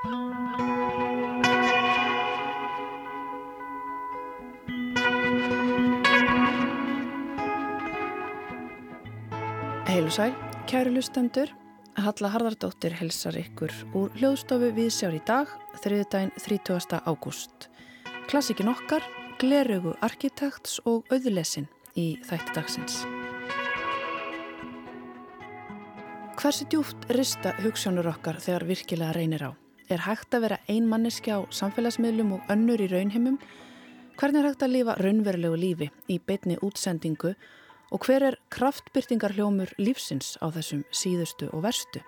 Heilu sæl, kæru lustendur, Halla Harðardóttir helsar ykkur úr hljóðstofu við sjár í dag, þriðdægin 30. ágúst. Klassikin okkar, Glerögu arkitekts og auðlesin í þætti dagsins. Hversi djúft rista hugssjónur okkar þegar virkilega reynir á? Er hægt að vera einmanniski á samfélagsmiðlum og önnur í raunheimum? Hvernig er hægt að lifa raunverulegu lífi í beitni útsendingu og hver er kraftbyrtingarhljómur lífsins á þessum síðustu og verstu?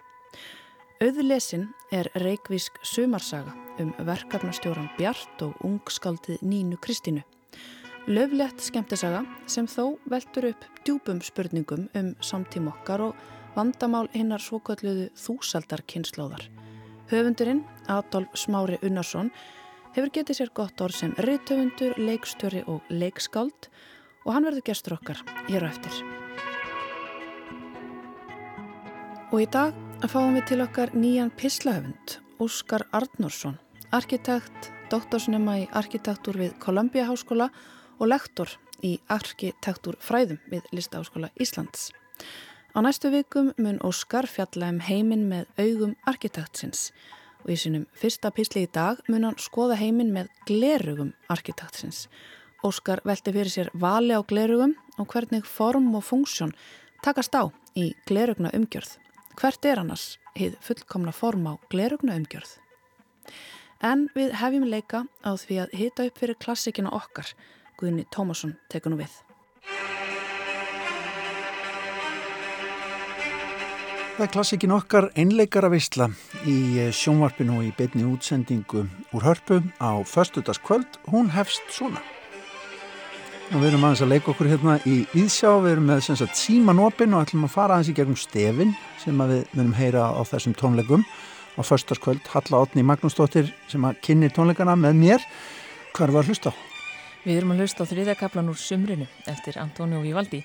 Auðlesin er reikvísk sumarsaga um verkefnastjóran Bjart og ungskaldið Nínu Kristínu. Löflegt skemmtisaga sem þó veldur upp djúbum spurningum um samtím okkar og vandamál hinnar svokölluðu þúsaldarkynnslóðar. Höfundurinn, Adolf Smári Unnarsson, hefur getið sér gott orð sem reythöfundur, leikstjóri og leikskáld og hann verður gestur okkar hér á eftir. Og í dag fáum við til okkar nýjan pislahöfund, Óskar Arnórsson, arkitekt, doktorsnema í arkitektur við Columbia Háskóla og lektor í arkitektur fræðum við Listaháskóla Íslands. Á næstu vikum mun Óskar fjalla um heiminn með augum arkitektsins og í sínum fyrsta písli í dag mun hann skoða heiminn með glerugum arkitektsins. Óskar velti fyrir sér vali á glerugum og hvernig form og funksjón takast á í glerugna umgjörð. Hvert er annars hið fullkomna form á glerugna umgjörð? En við hefjum leika á því að hita upp fyrir klassikina okkar. Guðni Tómasson tekur nú við. Það er klassikin okkar einleikara vissla í eh, sjónvarpinu og í beitni útsendingu úr hörpu á förstutaskvöld. Hún hefst svona. Og við erum aðeins að leika okkur hérna í Íðsjá, við erum með sagt, símanopin og ætlum að fara aðeins í gegnum stefin sem við munum heyra á þessum tónleikum á förstaskvöld. Halla Otni Magnúsdóttir sem að kynni tónleikana með mér. Hvað var hlust á? Við erum að hlusta á þriðakablan úr sumrinu eftir Antonio Vivaldi.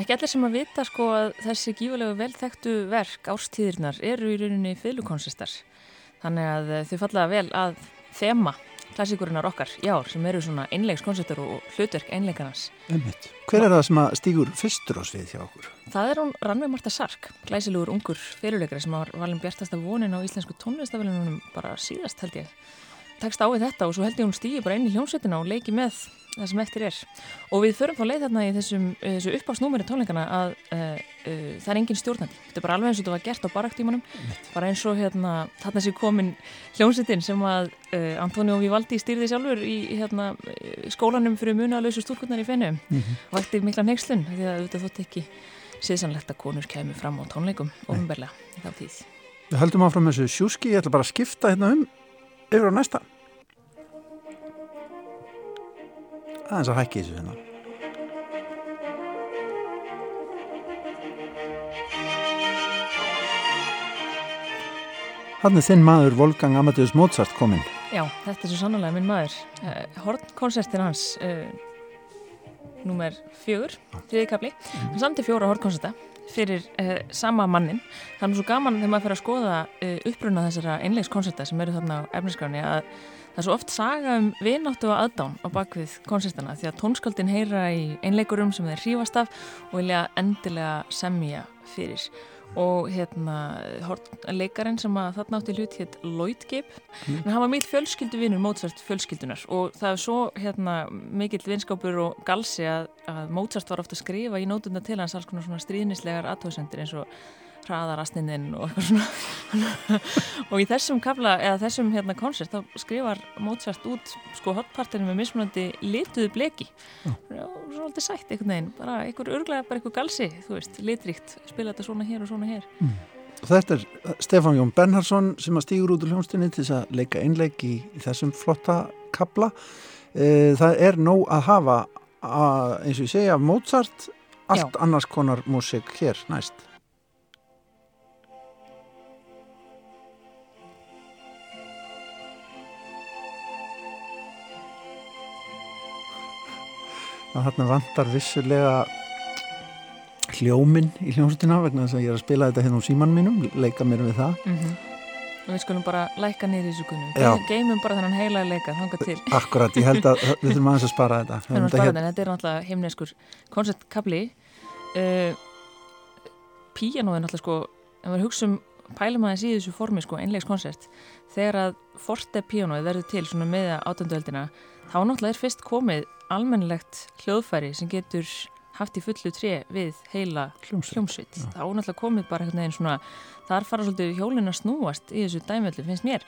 Ekki allir sem að vita sko að þessi gífulegu velþektu verk árstíðirnar eru í rauninni fylgukonsistar. Þannig að eh, þau falla vel að þema klassíkurinnar okkar í ár sem eru svona einlegskonsistar og hlutverk einlegarnas. Einmitt. Hver er það sem að stígur fyrstur á svið hjá okkur? Það er hún Rannveig Marta Sark, glæsilegur ungur fyrirleikari sem var valin bjartasta vonin á íslensku tónlistafélunum bara síðast held ég tekst á við þetta og svo held ég hún stýði bara inn í hljómsveitina og leiki með það sem eftir er. Og við förum þá leið þarna í þessum, þessu uppásnúmeri tónleikana að uh, uh, það er engin stjórnandi. Þetta er bara alveg eins og þetta var gert á baraktímanum bara eins og hérna þarna sé komin hljómsveitin sem að uh, Antonio Vivaldi stýrði sjálfur í hérna, skólanum fyrir munalösu stúrkurnar í fennu mm -hmm. vækti mikla neykslun því að þetta þótt ekki síðsanlegt að konur kemur fram á tónleikum ofinberlega í þá tíð. Við höldum áfram þessu sjúski, ég ætla bara að skipta hérna um yfir á næsta aðeins að hækki þessu hérna. Hann er þinn maður Wolfgang Amadeus Mozart kominn. Já, þetta er svo sannlega minn maður. Uh, Hornkonsertin hans uh, Númer fjögur Þriðikabli, hann samti fjóra hornkonserta fyrir uh, sama mannin þannig svo gaman þegar maður fyrir að skoða uppruna þessara einlegskonserta sem eru þarna á efniskráni að Það er svo oft saga um vináttu og aðdán á bakvið konsertana því að tónsköldin heyra í einleikurum sem þeir hrífast af og vilja endilega semja fyrir. Og hérna, leikarinn sem að þarna átti hlut hétt Lloyd Gibb, mm. en hann var mjög fjölskyldu vinnur Mozart fjölskyldunar og það er svo hérna, mikill vinskápur og galsi að, að Mozart var ofta að skrifa í nótunda til hans alls konar svona stríðnislegar aðtóðsendir eins og hraðarastninn og eitthvað svona. Og í þessum kafla, eða þessum hérna konsert þá skrifar Mozart út sko hotpartinu með mismunandi lituðu bleki. Og svo alltaf sætt einhvern veginn, bara einhver örglega, bara einhver galsi þú veist, litríkt, spila þetta svona hér og svona hér. Mm. Þetta er uh, Stefán Jón Bernhardsson sem að stýgur út úr hljómsdynni til þess að leika einleik í, í þessum flotta kabla e, það er nóg að hafa að, eins og ég segja Mozart. Allt Já. annars konar músik hér næst að þarna vantar vissulega hljóminn í hljómsutina vegna þess að ég er að spila þetta hérna á síman mínum, leika mér við það mm -hmm. og við skulum bara læka niður í þessu Já. kunum geymum bara þennan heila leika Akkurat, ég held að við þurfum aðeins að spara þetta. Við erum að spara hér- þetta, þetta er náttúrulega heimneskur konceptkabli uh, Píanóið er náttúrulega sko ef maður hugsa um pælum aðeins í þessu formi sko, einlegs koncert þegar að forte píanóið verður til svona meða átönduöldina þá náttúrulega er fyrst komið almennilegt hljóðfæri sem getur haft í fullu tré við heila Hljómsveit. hljómsveit. þá er náttúrulega komið bara einhvern veginn svona þar fara svolítið hjólin að snúast í þessu dæmöldu finnst mér.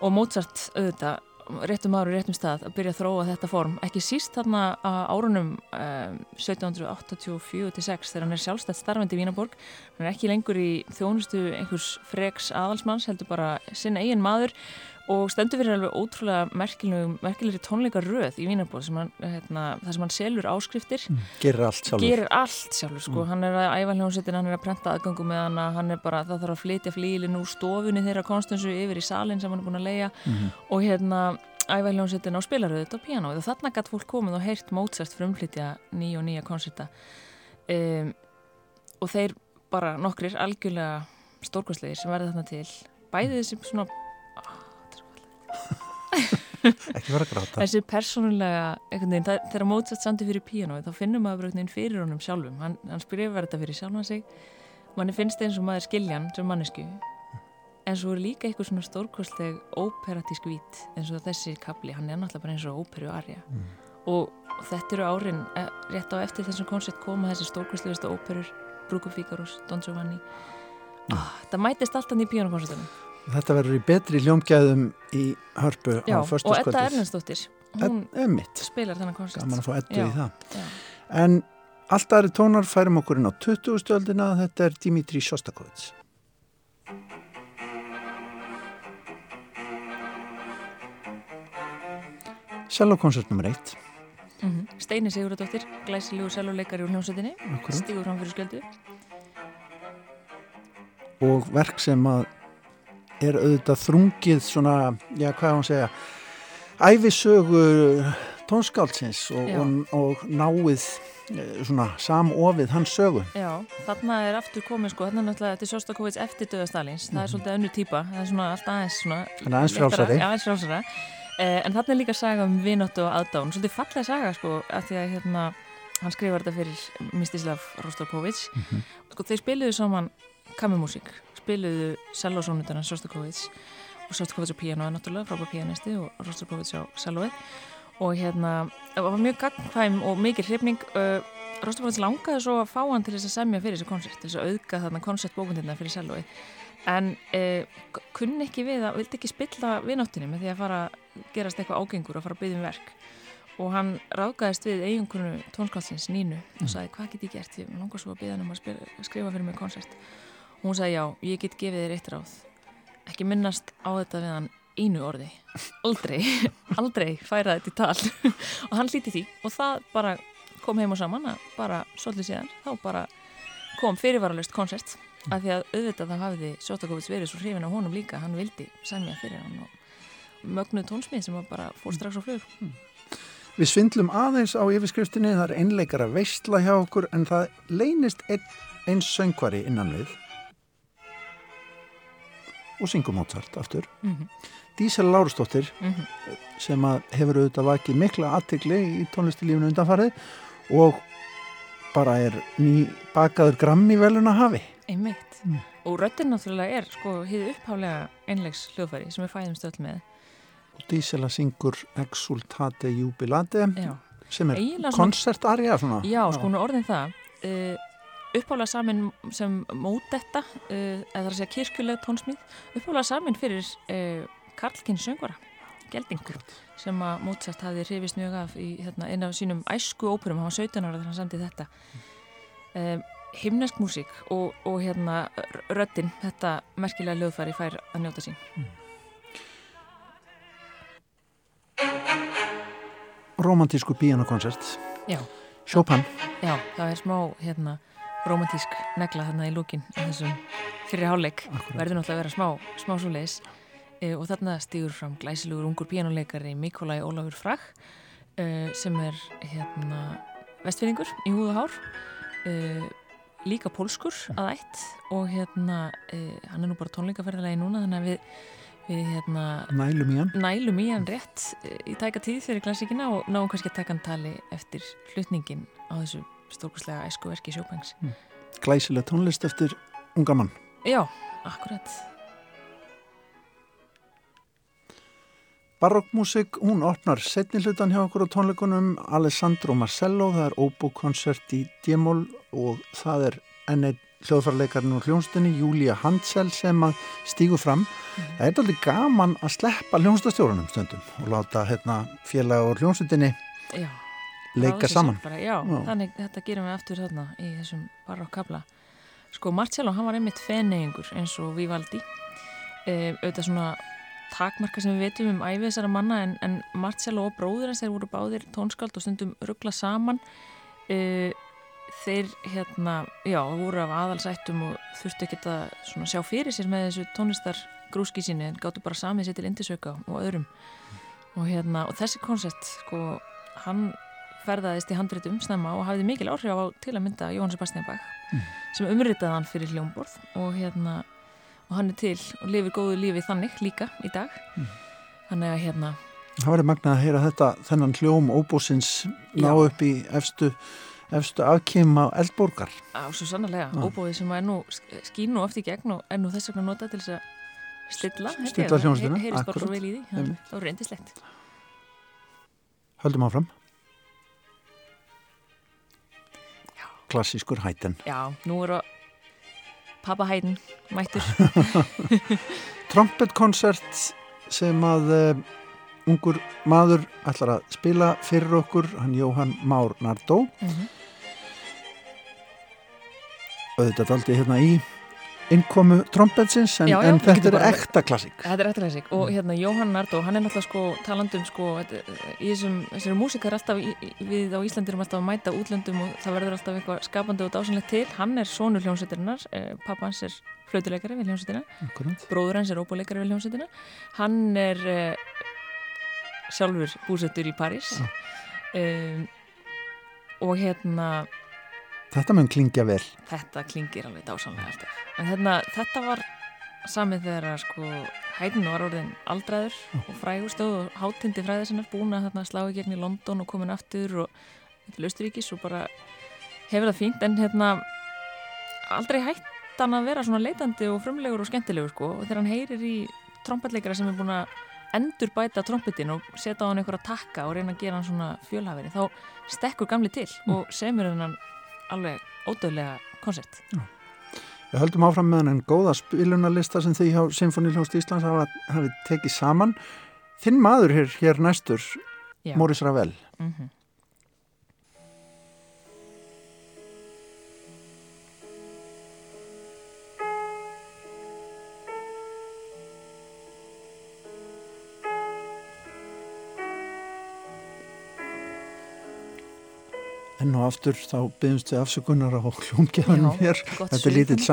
Og Mozart auðvitað réttum ári, réttum stað að byrja að þróa þetta form. Ekki síst þarna á árunum um, 1784-6 þegar hann er sjálfstætt starfandi í Vínaborg hann er ekki lengur í þjónustu einhvers freks aðalsmanns, heldur bara sinna eigin maður og stendur fyrir alveg ótrúlega merkilegri tónleikar röð í hann, hérna, þar sem hann selur áskriftir. Gerir allt sjálfur. gerir allt sjálfur sko, hann er að æfa hljómsveitin, hann er að prenta aðgöngum með hana, hann er bara, það þarf að flytja flílinn úr stofunni þeirra konstansu yfir í salin sem hann er búin að leia og hérna æfa hljómsveitin á spilaröðu þetta á píanóið og þarna gætt fólk komið og heyrt Mozart frumflytja nýja og nýja konserta. Um, og þeir bara nokkrir algjörlega stórkvæslegir sem verða þarna til. Bæði þessi svona Ekki vera að gráta. þessi persónulega veginn, það, þegar Mozart standi fyrir píanóið þá finnum maður veginn fyrir honum sjálfum. Hann, hann skrifar þetta fyrir sjálfan sig. Manni finnst eins og maður skiljan sem mannesku en svo er líka eitthvað svona stórkostleg óperatísk vít eins og þessi kapli, hann er náttúrulega bara eins og óperu arja og þetta eru árin eh, rétt á eftir þessum koncept koma þessi stórkostlegustu óperur Brúkum Fíkarús, Don Giovanni. Ah, það mætist alltaf í píanókoncertunum Þetta verður í betri hljómgæðum í hörpu Já, á og Edda. Erlendsdóttir hún Emmitt, spilar þennan koncert gaman að fá eddu Já, í það. já. En allt aðri tónar færum okkur inn á 20. stöldina, þetta er Dimitri Shostakovits. Cello-konsert nr. 1 Mm Steini Sigurðardóttir, glæsilegur seljuleikari úr hljómsveitinni, stígur fram fyrir skjöldu. og verk sem að er auðvitað þrungið svona, já hvað að segja æfisögu tónskáldsins og, og, og náið eh, svona samofið hans sögu. Já, þarna er aftur komið sko, þarna er náttúrulega er Sjóstakovits eftir döða Stalins, það er svolítið önnu típa, það er svona alltaf aðeins svona... Hann er aðeins frjálsari. Já, aðeins frjálsara. Eh, en þarna er líka saga um vináttu og aðdán, svolítið fallega saga sko, að því að hérna, hann skrifar þetta fyrir Mistislav Rostokovits. Sko, þeir spiluðu saman kammermúsík, spiluðu sellósónutana Sjóstakovits og Sjóstakovits á píanóið náttúrulega, frábær píanisti og Rostokovits á sellóið og hérna, það var mjög gagnkvæm og mikil hrifning. Uh, Rostovovits langaði svo að fá hann til þess að semja fyrir þessu koncert, til þess að auðga þarna koncertbókundina fyrir selói en uh, kunni ekki við að, vildi ekki spilla vináttunni með því að fara gerast eitthvað ágengur og fara að byggja um verk. Og hann ráðgæðist við eiginkonu tónskálsins Nínu og sagði hvað get ég gert, ég langar svo að byggja hann um að skrifa fyrir mig koncert hún sagði já, ég get gefið þér eitt ráð. Ekki minnast á þetta við hann einu orði. Aldrei, aldrei færa þetta í tal. Og hann hlíti því. Og það bara kom heim og saman að bara svolítið síðan þá bara kom fyrirvaralust koncert af því að auðvitað þá hafiði Sjóstakovits verið svo hrifin á honum líka. Hann vildi semja fyrir hann og mögnuð tónsmið sem var bara fór strax á flug. Við svindlum aðeins á yfirskriftinni, það er einleikara veistla hjá okkur en það leynist ein, eins söngvari innan við og syngum Mozart aftur. Mhm. Dísel Lárusdóttir Mhm. sem að hefur auðvitað vakið mikla aðtegli í tónlistilífinu undanfarið og bara er ný bakaður grammi velun að hafi. einmitt Mm. og röddinn náttúrulega er sko hið upphálega einlegs hljóðfæri sem við fæðumst öll með Og Dísela syngur Exultate Jubilate já, sem er koncertarja svona. Já, sko hún er orðin það uh, uppálega samin sem mótetta uh, eða það er að segja kirkjuleg tónsmíð. Uppálega samin fyrir uh, Karlkinn söngvara, Geldingur sem að Mozart hafði hrifist mjög af í hérna, eina af sínum æsku óperum. Hann var 17 ára þegar hann samdi þetta. Um, himnesk músík og, og hérna r- röddin. Þetta merkilega lögfæri fær að njóta sín. Romantísku píanokonsert. Já, Chopin. já, það er smá hérna romantísk negla þarna í lúkin þessum fyrir háleik verður náttúrulega að vera smá, smá svo leis e, og þarna stýgur fram glæsilegur ungur píjánuleikari Mikolai Ólafur Frag e, sem er hérna vestfinningur í húð og hár. E, líka pólskur að ætt og hérna hann er nú bara tónleikaferðilegi núna þannig að við, við hérna, Nælum í hann. nælum í hann rétt í tæka tíð fyrir klassíkina og náum kannski að taka hann tali eftir flutningin á þessu stórkurslega æskuverki sjópengs. Glæsileg tónlist eftir unga mann Já, akkurat. Barokkmusik, hún opnar setni hlutan hjá okkur á tónleikunum Alessandro Marcello, það er óbúkonsert í Djemól og það er enn einn hljóðfarleikarinn úr hljónstunni Júlia Hansel sem að stígu fram. Það er alveg gaman að sleppa hljónstastjórunum stundum og láta hérna, félag og hljónstunni Já. Leika saman. Bara, já, Já. þannig þetta gerum við aftur þarna í þessum barokkabla. Sko, Marcello, hann var einmitt feneigingur eins og Vivaldi. E, auðvitað svona takmarka sem við veitum um æfið þessara manna en, en Marcello og bróður hans þeir voru báðir tónskáld og stundum ruggla saman. E, þeir hérna, já, voru af aðalsættum og þurftu ekki að svona, sjá fyrir sér með þessu tónlistar grúski síni en gáttu bara samið sér til indisauka og öðrum. Og, hérna, og þessi koncert, sko, hann ferðaðist í handritum snemma og hafði mikil áhrif á til að mynda Jóhann Sebastian Bach sem umritaði hann fyrir hljómborð og hérna og hann er til og lifir góðu lífi þannig líka í dag þannig að hérna Það verður magnað að heyra þetta, þennan hljóm óbúsins ná Já. upp í efstu, efstu afkima eldborgar. á svo sannlega Já. óbóðið sem er nú skín nú oft í gegn og er nú þess vegna notað til þess að stilla. Stilla svo akkurat. það voru reyndislegt Höldum áfram. Klassískur hættin. já, nú eru Pappa Hæðin mættur Trompetkonsert sem að uh, ungur maður ætlar að spila fyrir okkur, hann Jóhann Már Nardó. Mhm. Auðvitað daldi hérna í innkomu trompetsins en, Já, já, en þetta er ekta klassík. Þetta er eftir þessi og hérna Jóhann Nardó, hann er náttúrulega sko talandum sko, í þessum, þessari músika er alltaf við á Íslandi erum alltaf að mæta útlöndum og það verður alltaf eitthvað skapandi og dásanlegt til. Hann er sonur hljómsveitirinnar eh, pappa hans er flautuleikari við hljómsveitina bróður hans er óbúleikari við hljómsveitina. Hann er eh, sjálfur búsettur í París. Um, og hérna Þetta mun klingja vel. þetta klingir alveg dásanlega alltaf. En hérna, þetta var samið þegar sko hæginn var orðin aldraður og frægur stóð og hátindi fræðið sinnar búin að þarna slá í gegn í London og komin aftur og Östuríkis og bara hefur það fínt. En hérna aldrei hætt hann að vera svona leitandi og frumlegur og skemmtilegur sko. Og þegar hann heyrir í trompetleikara sem er búin að endur bæta trompetin og setja á hann einhverja takka og reyna að gera hann svona fjölhaferi þá stekkur gamli til og semur hann alveg ódöðlega konsert Við höldum áfram með hann góða spilunarlista sem þið hjá Sinfoníljóst Íslands hafa, hafi tekið saman. Þinn maður hér, hér næstur, Já. Móris Ravel. mm Enn og aftur þá byggjumst við afsökunar á hljómgeðanum Já, hér. Þetta er lítill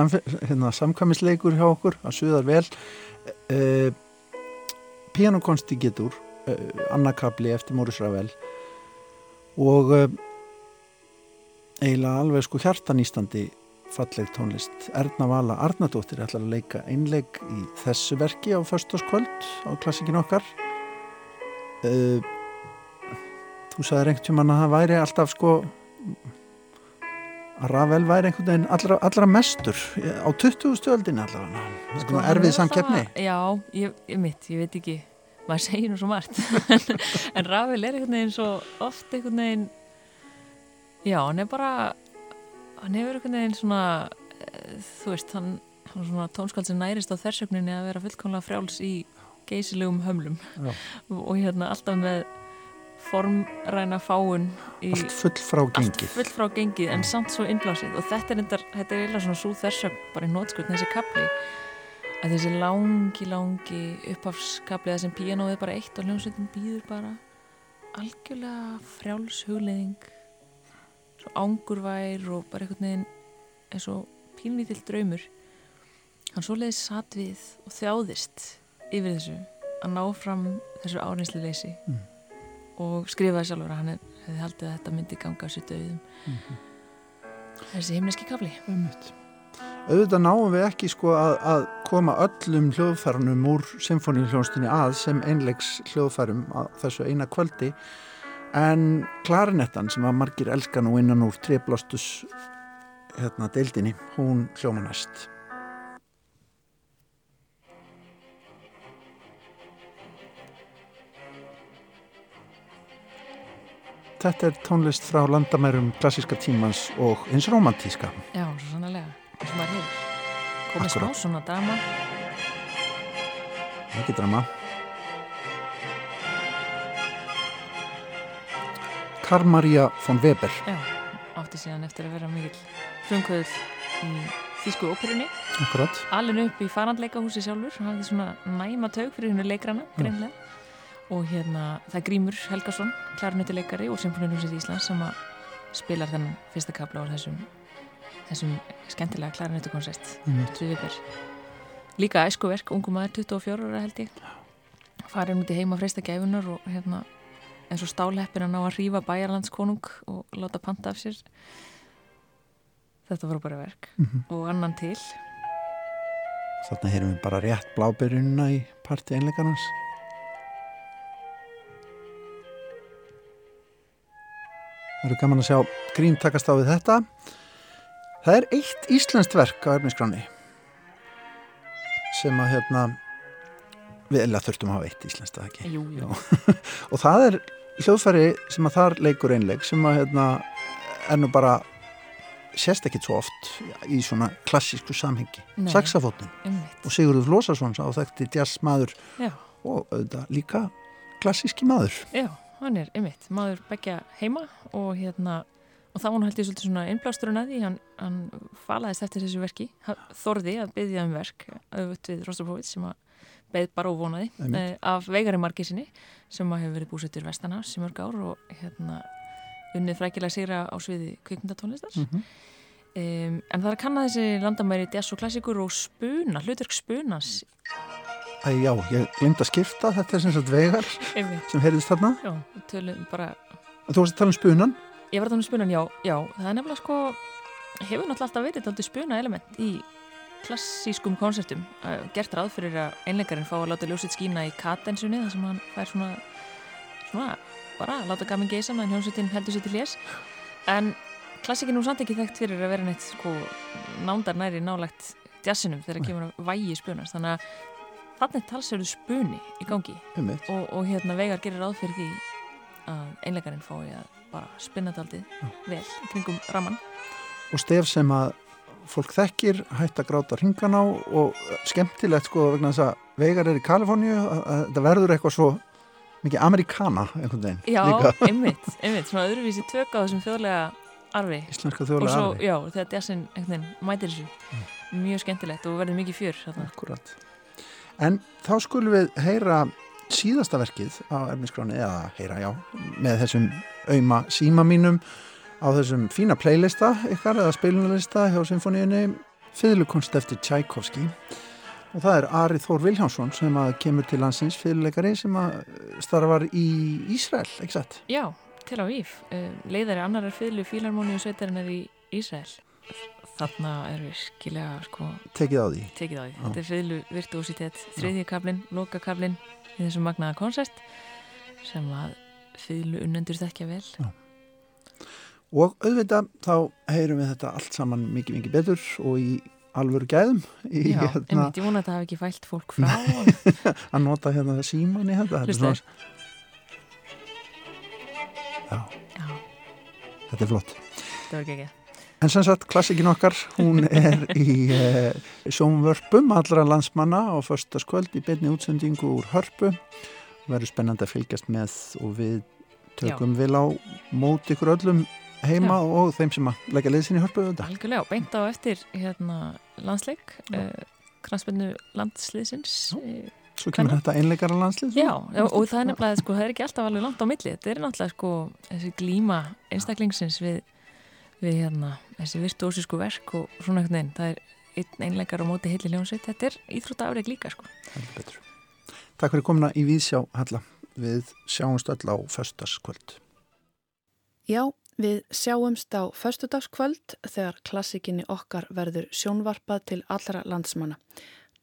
hérna, samkvæmisleikur hjá okkur, að suðar vel. Uh, Pianokonsti getur, uh, Anna Kapli eftir Móris Ravel og uh, eiginlega alveg sko hjartanýstandi falleg tónlist. Erna Vala Arnardóttir ætlar að leika einleik í þessu verki á föstaskvöld á klassikin okkar. Þú sagðir einhvern tímann að það væri alltaf sko að Ravel væri einhvern veginn allra, allra mestur á 20. stöldin allavega. Sko, erfið er samkeppni. Já, ég, ég mitt, ég veit ekki maður segir nú svo margt. En Ravel er einhvern veginn svo oft einhvern veginn já, hann er bara hann hefur einhvern veginn svona eh, þú veist, hann, hann svona tónskald sem nærist á þversögninni að vera fullkomlega frjáls í geysilegum hömlum. Og hérna alltaf með formræna fáun í allt full frá gengið full frá gengið en samt svo innblásið og þetta er endar, þetta er eiginlega svona svo þessögn bara í nótskutn þessi kapli að þessi langi, langi upphafskapli það sem píanóið bara eitt og hljómsveitin býður bara algjörlega frjáls hugleðing svo ángurvær og bara einhvern veginn eins og pínlítill draumur. Hann svo leiði satt við og þjáðist yfir þessu að ná fram þessu áreinslu leysi. Mm. Og skrifaði sjálfur að hann hefði haldið að þetta myndi ganga á sér döðum þessi himneski kafli. Einmitt. auðvitað náum við ekki sko að, að koma öllum hljóðfærunum úr symfóníuljónstinni að sem einlegs hljóðfærum að þessu eina kvöldi en klarinettan sem að margir elskan og innan úr treblástus hérna deildinni, hún hljóma Þetta er tónlist frá landamærum klassíska tímans og eins romantíska. Já, svo sannlega, eins og maður hefur. Komið smá svona drama. Ekki drama. Karl-Maria von Weber. Já, átti síðan eftir að vera mikil frumkvöðul í Þísku óperunni. Akkurat. Alin upp í farandleikahúsi sjálfur, hann hafði svona næma taug fyrir hennu leikrana, greinlega og hérna það er Grímur Helgarsson klarnötuleikari og Symfóniunusið Íslands sem að spilar þennan fyrsta kabla á þessum, þessum skemmtilega klarnötukonsert líka æskuverk, ungum maður 24 ára held ég. Farin út í heima freista gæfunar og hérna eins og stáleppin að ná að rýfa bæjarlandskonung og láta panta af sér. Þetta voru bara verk. Mm -hmm. og annan til. Þannig heyrum við bara rétt blábyrjunna í parti einleikarnas Það eru gaman að sjá grín takast á við þetta. Það er eitt íslenskt verk á erfniskráni sem að hérna við eða þurftum að hafa eitt íslenskt að ekki. Jú, jú. og það er hljóðfæri sem að þar leikur einleg sem að hérna er nú bara sérst ekki svo oft í svona klassísku samhengi. Saxafóttin og Sigurður Lósarsson sá þekkti jazzmaður og auðvitað líka klassíski maður. Já hann er ymitt, maður begja heima og hérna og þá hann held ég svolítið svona innblásturinn að því hann, hann falaðist eftir þessu verki. Þorði að byggja um verk auðvitað við Rostropóvits sem að beð bara óvonaði eh, af veigari margisinni sem að hefur verið búsettur Vestanás í mörg ár og hérna unnið frækilega sigra á sviði kvikmyndatónlistars mm -hmm. um, en það er að kanna þessi landamæri jazz og klassikur og spuna, hlutverk spunas Æ, já, ég glemt að skipta, þetta er sem sagt vegar Einmitt. sem heyrðist þarna. Já, tölum bara... Þú varst að tala um spunan? Ég var að tala um spunan, já, já. Það er nefnilega sko, hefur náttúrulega alltaf verið alltaf spuna element í klassískum konsertum. Gert ráð fyrir að einleikarinn fá að láta ljósitt skína í katensunni, þar sem hann fær svona, svona, bara að láta gamin geisa meðan hljómsveitin heldur sér til lés. En klassíkinn nú samt ekki þekkt fyrir að vera neitt sko nándar næri nálagt jazzinum þegar það kemur að vægi spunast. Þannig að þannig talsverðu spuni í gangi. Og, og hérna Veigar gerir ráð fyrir því að einleikarinn fái að bara spinna þetta aldrei vel kringum raman og stef sem að fólk þekkir hætt að gráta hringan á og skemmtilegt sko vegna þess að Veigar er í Kaliforníu að þetta verður eitthvað svo mikið amerikana einhvern veginn Já, einmitt, einmitt, svona öðruvísi tök á þessum þjóðlega arfi. Íslenska þjóðlega svo, arfi. Já, þegar veginn mætir þessu. Mm. mjög skemmtilegt og verður mikið fjör Akkurat En þá skulum við heyra síðasta verkið á erfniskráni eða heyra já með þessum auðma síma mínum á þessum fína playlista ykkar eða spilunarlista hjá symfóníunni Fyðlukunst eftir Tchaikovsky og það er Ari Þór Viljánsson sem að kemur til landsins fyrirleikari sem að starfar í Ísrael, ekki satt? Já, til á Íf. Leiðari annar er fyrirlu fílarmóni og sveitarinn er í Ísrael þarna er virkilega sko, tekið á því, tekið á því. þetta er fylgu virtuositet þriðjakablin, lokakablin í þessum magnaða koncert sem að fylgu unnendur þekkja vel Já. og auðvitað þá heyrum við þetta allt saman mikið mikið betur og í alvöru gæðum Já, hérna, en ég vona að það hafi ekki fælt fólk frá að nota hérna það síman í þetta þetta er, svona... Já. Já. þetta er flott þetta var ekki ekki En sem sagt, klassikin okkar, hún er í eh, sjónvörpum allra landsmanna á förstaskvöld í beinni útsendingu úr hörpu. Það verður spennandi að fylgjast með og við tökum Já. vil á mót ykkur öllum heima Já. og þeim sem að leggja leðsinn í hörpu. Algjörlega, beint á eftir hérna, landsleik, eh, kranspennu landsliðsins. Eh, Svo kemur þetta einleikara landslið? Já, Já og það er nefnilega, sko, það er ekki alltaf alveg langt á milli. Þetta er náttúrulega, sko, þessi glíma einstaklingsins við við hérna þessi virtuósísku verk og svona einhvern veginn, það er einn einleikar á móti heilir ljónsveit, þetta er íþrótta afreg líka sko. Takk fyrir komina í Víðsjá Halla, við sjáumst öll á föstaskvöld. Já, Við sjáumst á föstudagskvöld þegar klassikinni okkar verður sjónvarpað til allra landsmanna.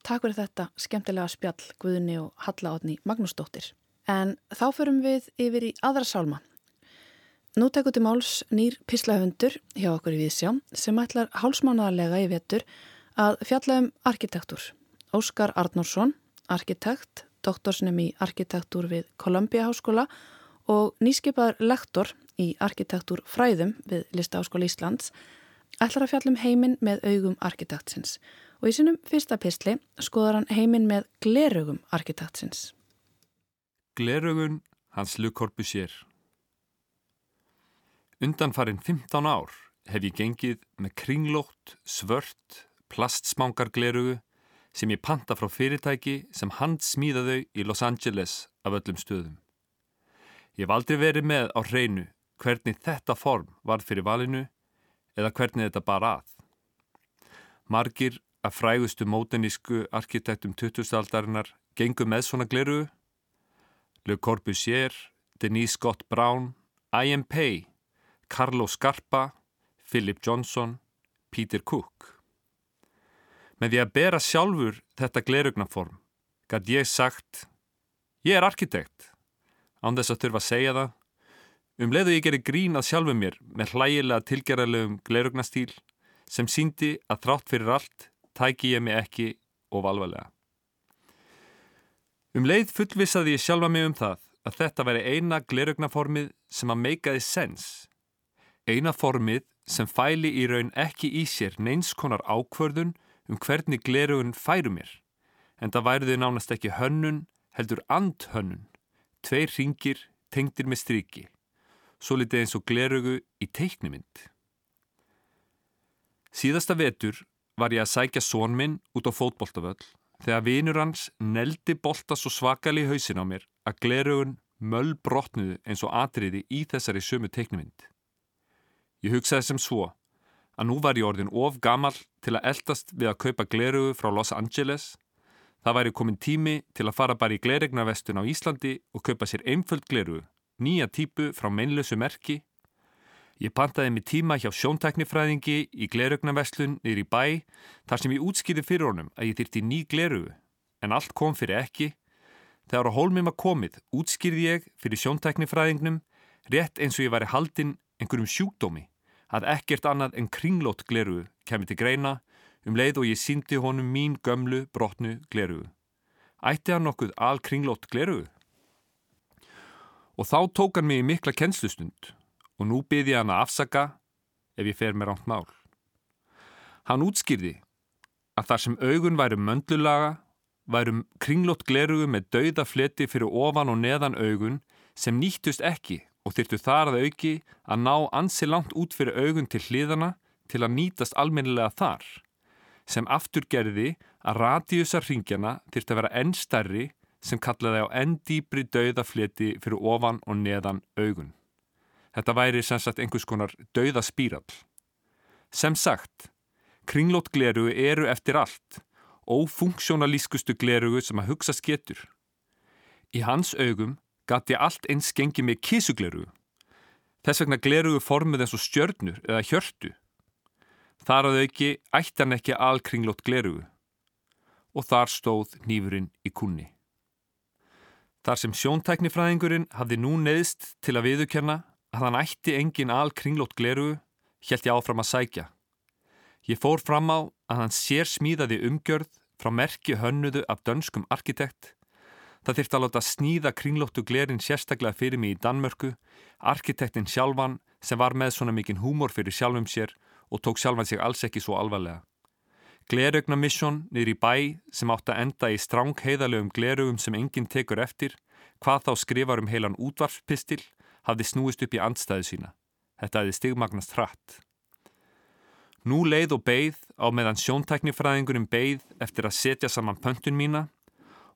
Takk fyrir þetta skemmtilega spjall Guðni og Halla Átni Magnúsdóttir. En þá förum við yfir í aðra sálma. Nú tekur til máls nýr pislahundur hjá okkur í Vísjá sem ætlar hálsmánaðarlega í vetur að fjalla um arkitektur. Óskar Arnórsson, arkitekt, doktorsnum í arkitektur við Columbia Háskóla og nýskipaður lektor í arkitektur fræðum við Listaháskóla Íslands ætlar að fjallum heiminn með augum arkitektsins og í sinum fyrsta pistli skoðar hann heiminn með glerugum arkitektsins. Glerugun hans Lukorpu sér. Undanfarin 15 ár hef ég gengið með kringlótt, svört, plastsmangar glerugu sem ég panta frá fyrirtæki sem hand smíðaðu í Los Angeles af öllum stöðum. Ég hef aldrei verið með á hreinu hvernig þetta form var fyrir valinu eða hvernig þetta bar að. Margir af frægustu mótenísku arkitektum 2000-aldarinnar gengu með svona gleru. Le Corbusier, Denise Scott Brown, I.M. Pei, Carlo Scarpa, Philip Johnson, Peter Cook. Með því að bera sjálfur þetta glerugnaform gæti ég sagt ég er arkitekt án þess að þurfa að segja það um leiðu ég gerir grín að sjálfu mér með hlægilega tilgerðarlegum glerugnastýl sem síndi að þrátt fyrir allt tæki ég mig ekki og valvalega. Um leið fullvisaði ég sjálfa mig um það að þetta veri eina glerugnaformið sem að meikaði sens. Eina formið sem fæli í raun ekki í sér neins konar ákvörðun um hvernig glerugun færu mér, en það væri þau nánast ekki hönnun, heldur andhönnun, tveir ringir tengdir með stryki, svo litið eins og glerugu í teiknumynd. Síðasta vetur var ég að sækja són minn út á fótboltavöll þegar vinur hans neldi bolta svo svakali í hausin á mér að glerugun möll brotnuðu eins og atriði í þessari sömu teiknumynd. Ég hugsaði sem svo að nú var ég orðin of gamal til að eldast við að kaupa glerugu frá Los Angeles. Það væri komin tími til að fara bara í gleregnavestun á Íslandi og kaupa sér einföld glerugu, nýja típu frá meinlösu merki. Ég pantaði mig tíma hjá sjónteknifræðingi í gleregnavestlun niður í bæ þar sem ég útskýði fyrir honum að ég þyrti ný glerugu, en allt kom fyrir ekki. Þegar á hólmum að komið útskýrði ég fyrir sjónteknifræðingnum rétt eins og ég væri haldinn einhverjum sjúkdómi að ekkert annað en kringlót glerugu kemur til greina um leið og ég síndi honum mín gömlu brotnu glerugu. Ætti hann nokkuð al kringlót glerugu? Og þá tók hann mig í mikla kennslustund og nú byrði hann að afsaka ef ég fer með ránt mál. Hann útskýrði að þar sem augun væru möndlulaga væru kringlót glerugu með dauða fleti fyrir ofan og neðan augun sem nýttust ekki og þyrtu þar að auki að ná ansi langt út fyrir augun til hliðana til að nýtast almennilega þar, sem aftur gerði að radíusar ringjana þyrtu að vera enn stærri sem kallaði á enn dýbri dauðafleti fyrir ofan og neðan augun. Þetta væri sem sagt einhvers konar dauðaspírall. Sem sagt, kringlót glerugu eru eftir allt, ófunksjónalískustu glerugu sem að hugsa sketur. Í hans augum gati allt eins gengi með kísuglerugu. Þess vegna glerugu formið eins og stjörnur eða hjörtu. Þar að auki ætti hann ekki alkringlót glerugu og þar stóð nýfurinn í kunni. Þar sem sjóntæknifræðingurinn hafði nú neðst til að viðukerna að hann ætti engin alkringlót glerugu, helt ég áfram að sækja. Ég fór fram á að hann sér smíðaði umgjörð frá merki hönnuðu af dönskum arkitekt Það þurfti að láta sníða kringlóttu glerin sérstaklega fyrir mig í Danmörku, arkitektinn sjálfan sem var með svona mikinn húmor fyrir sjálfum sér og tók sjálfan sig alls ekki svo alvarlega. Glerögna mission niður í bæ sem átt að enda í stráng heiðalegum glerögum sem enginn tekur eftir, hvað þá skrifar um heilan útvarfspistil, hafði snúist upp í andstæðu sína. Þetta hefði stigmagnast hratt. Nú leið og beigð á meðan sjóntæknifræðingurinn beigð eftir að setja saman pöntun mína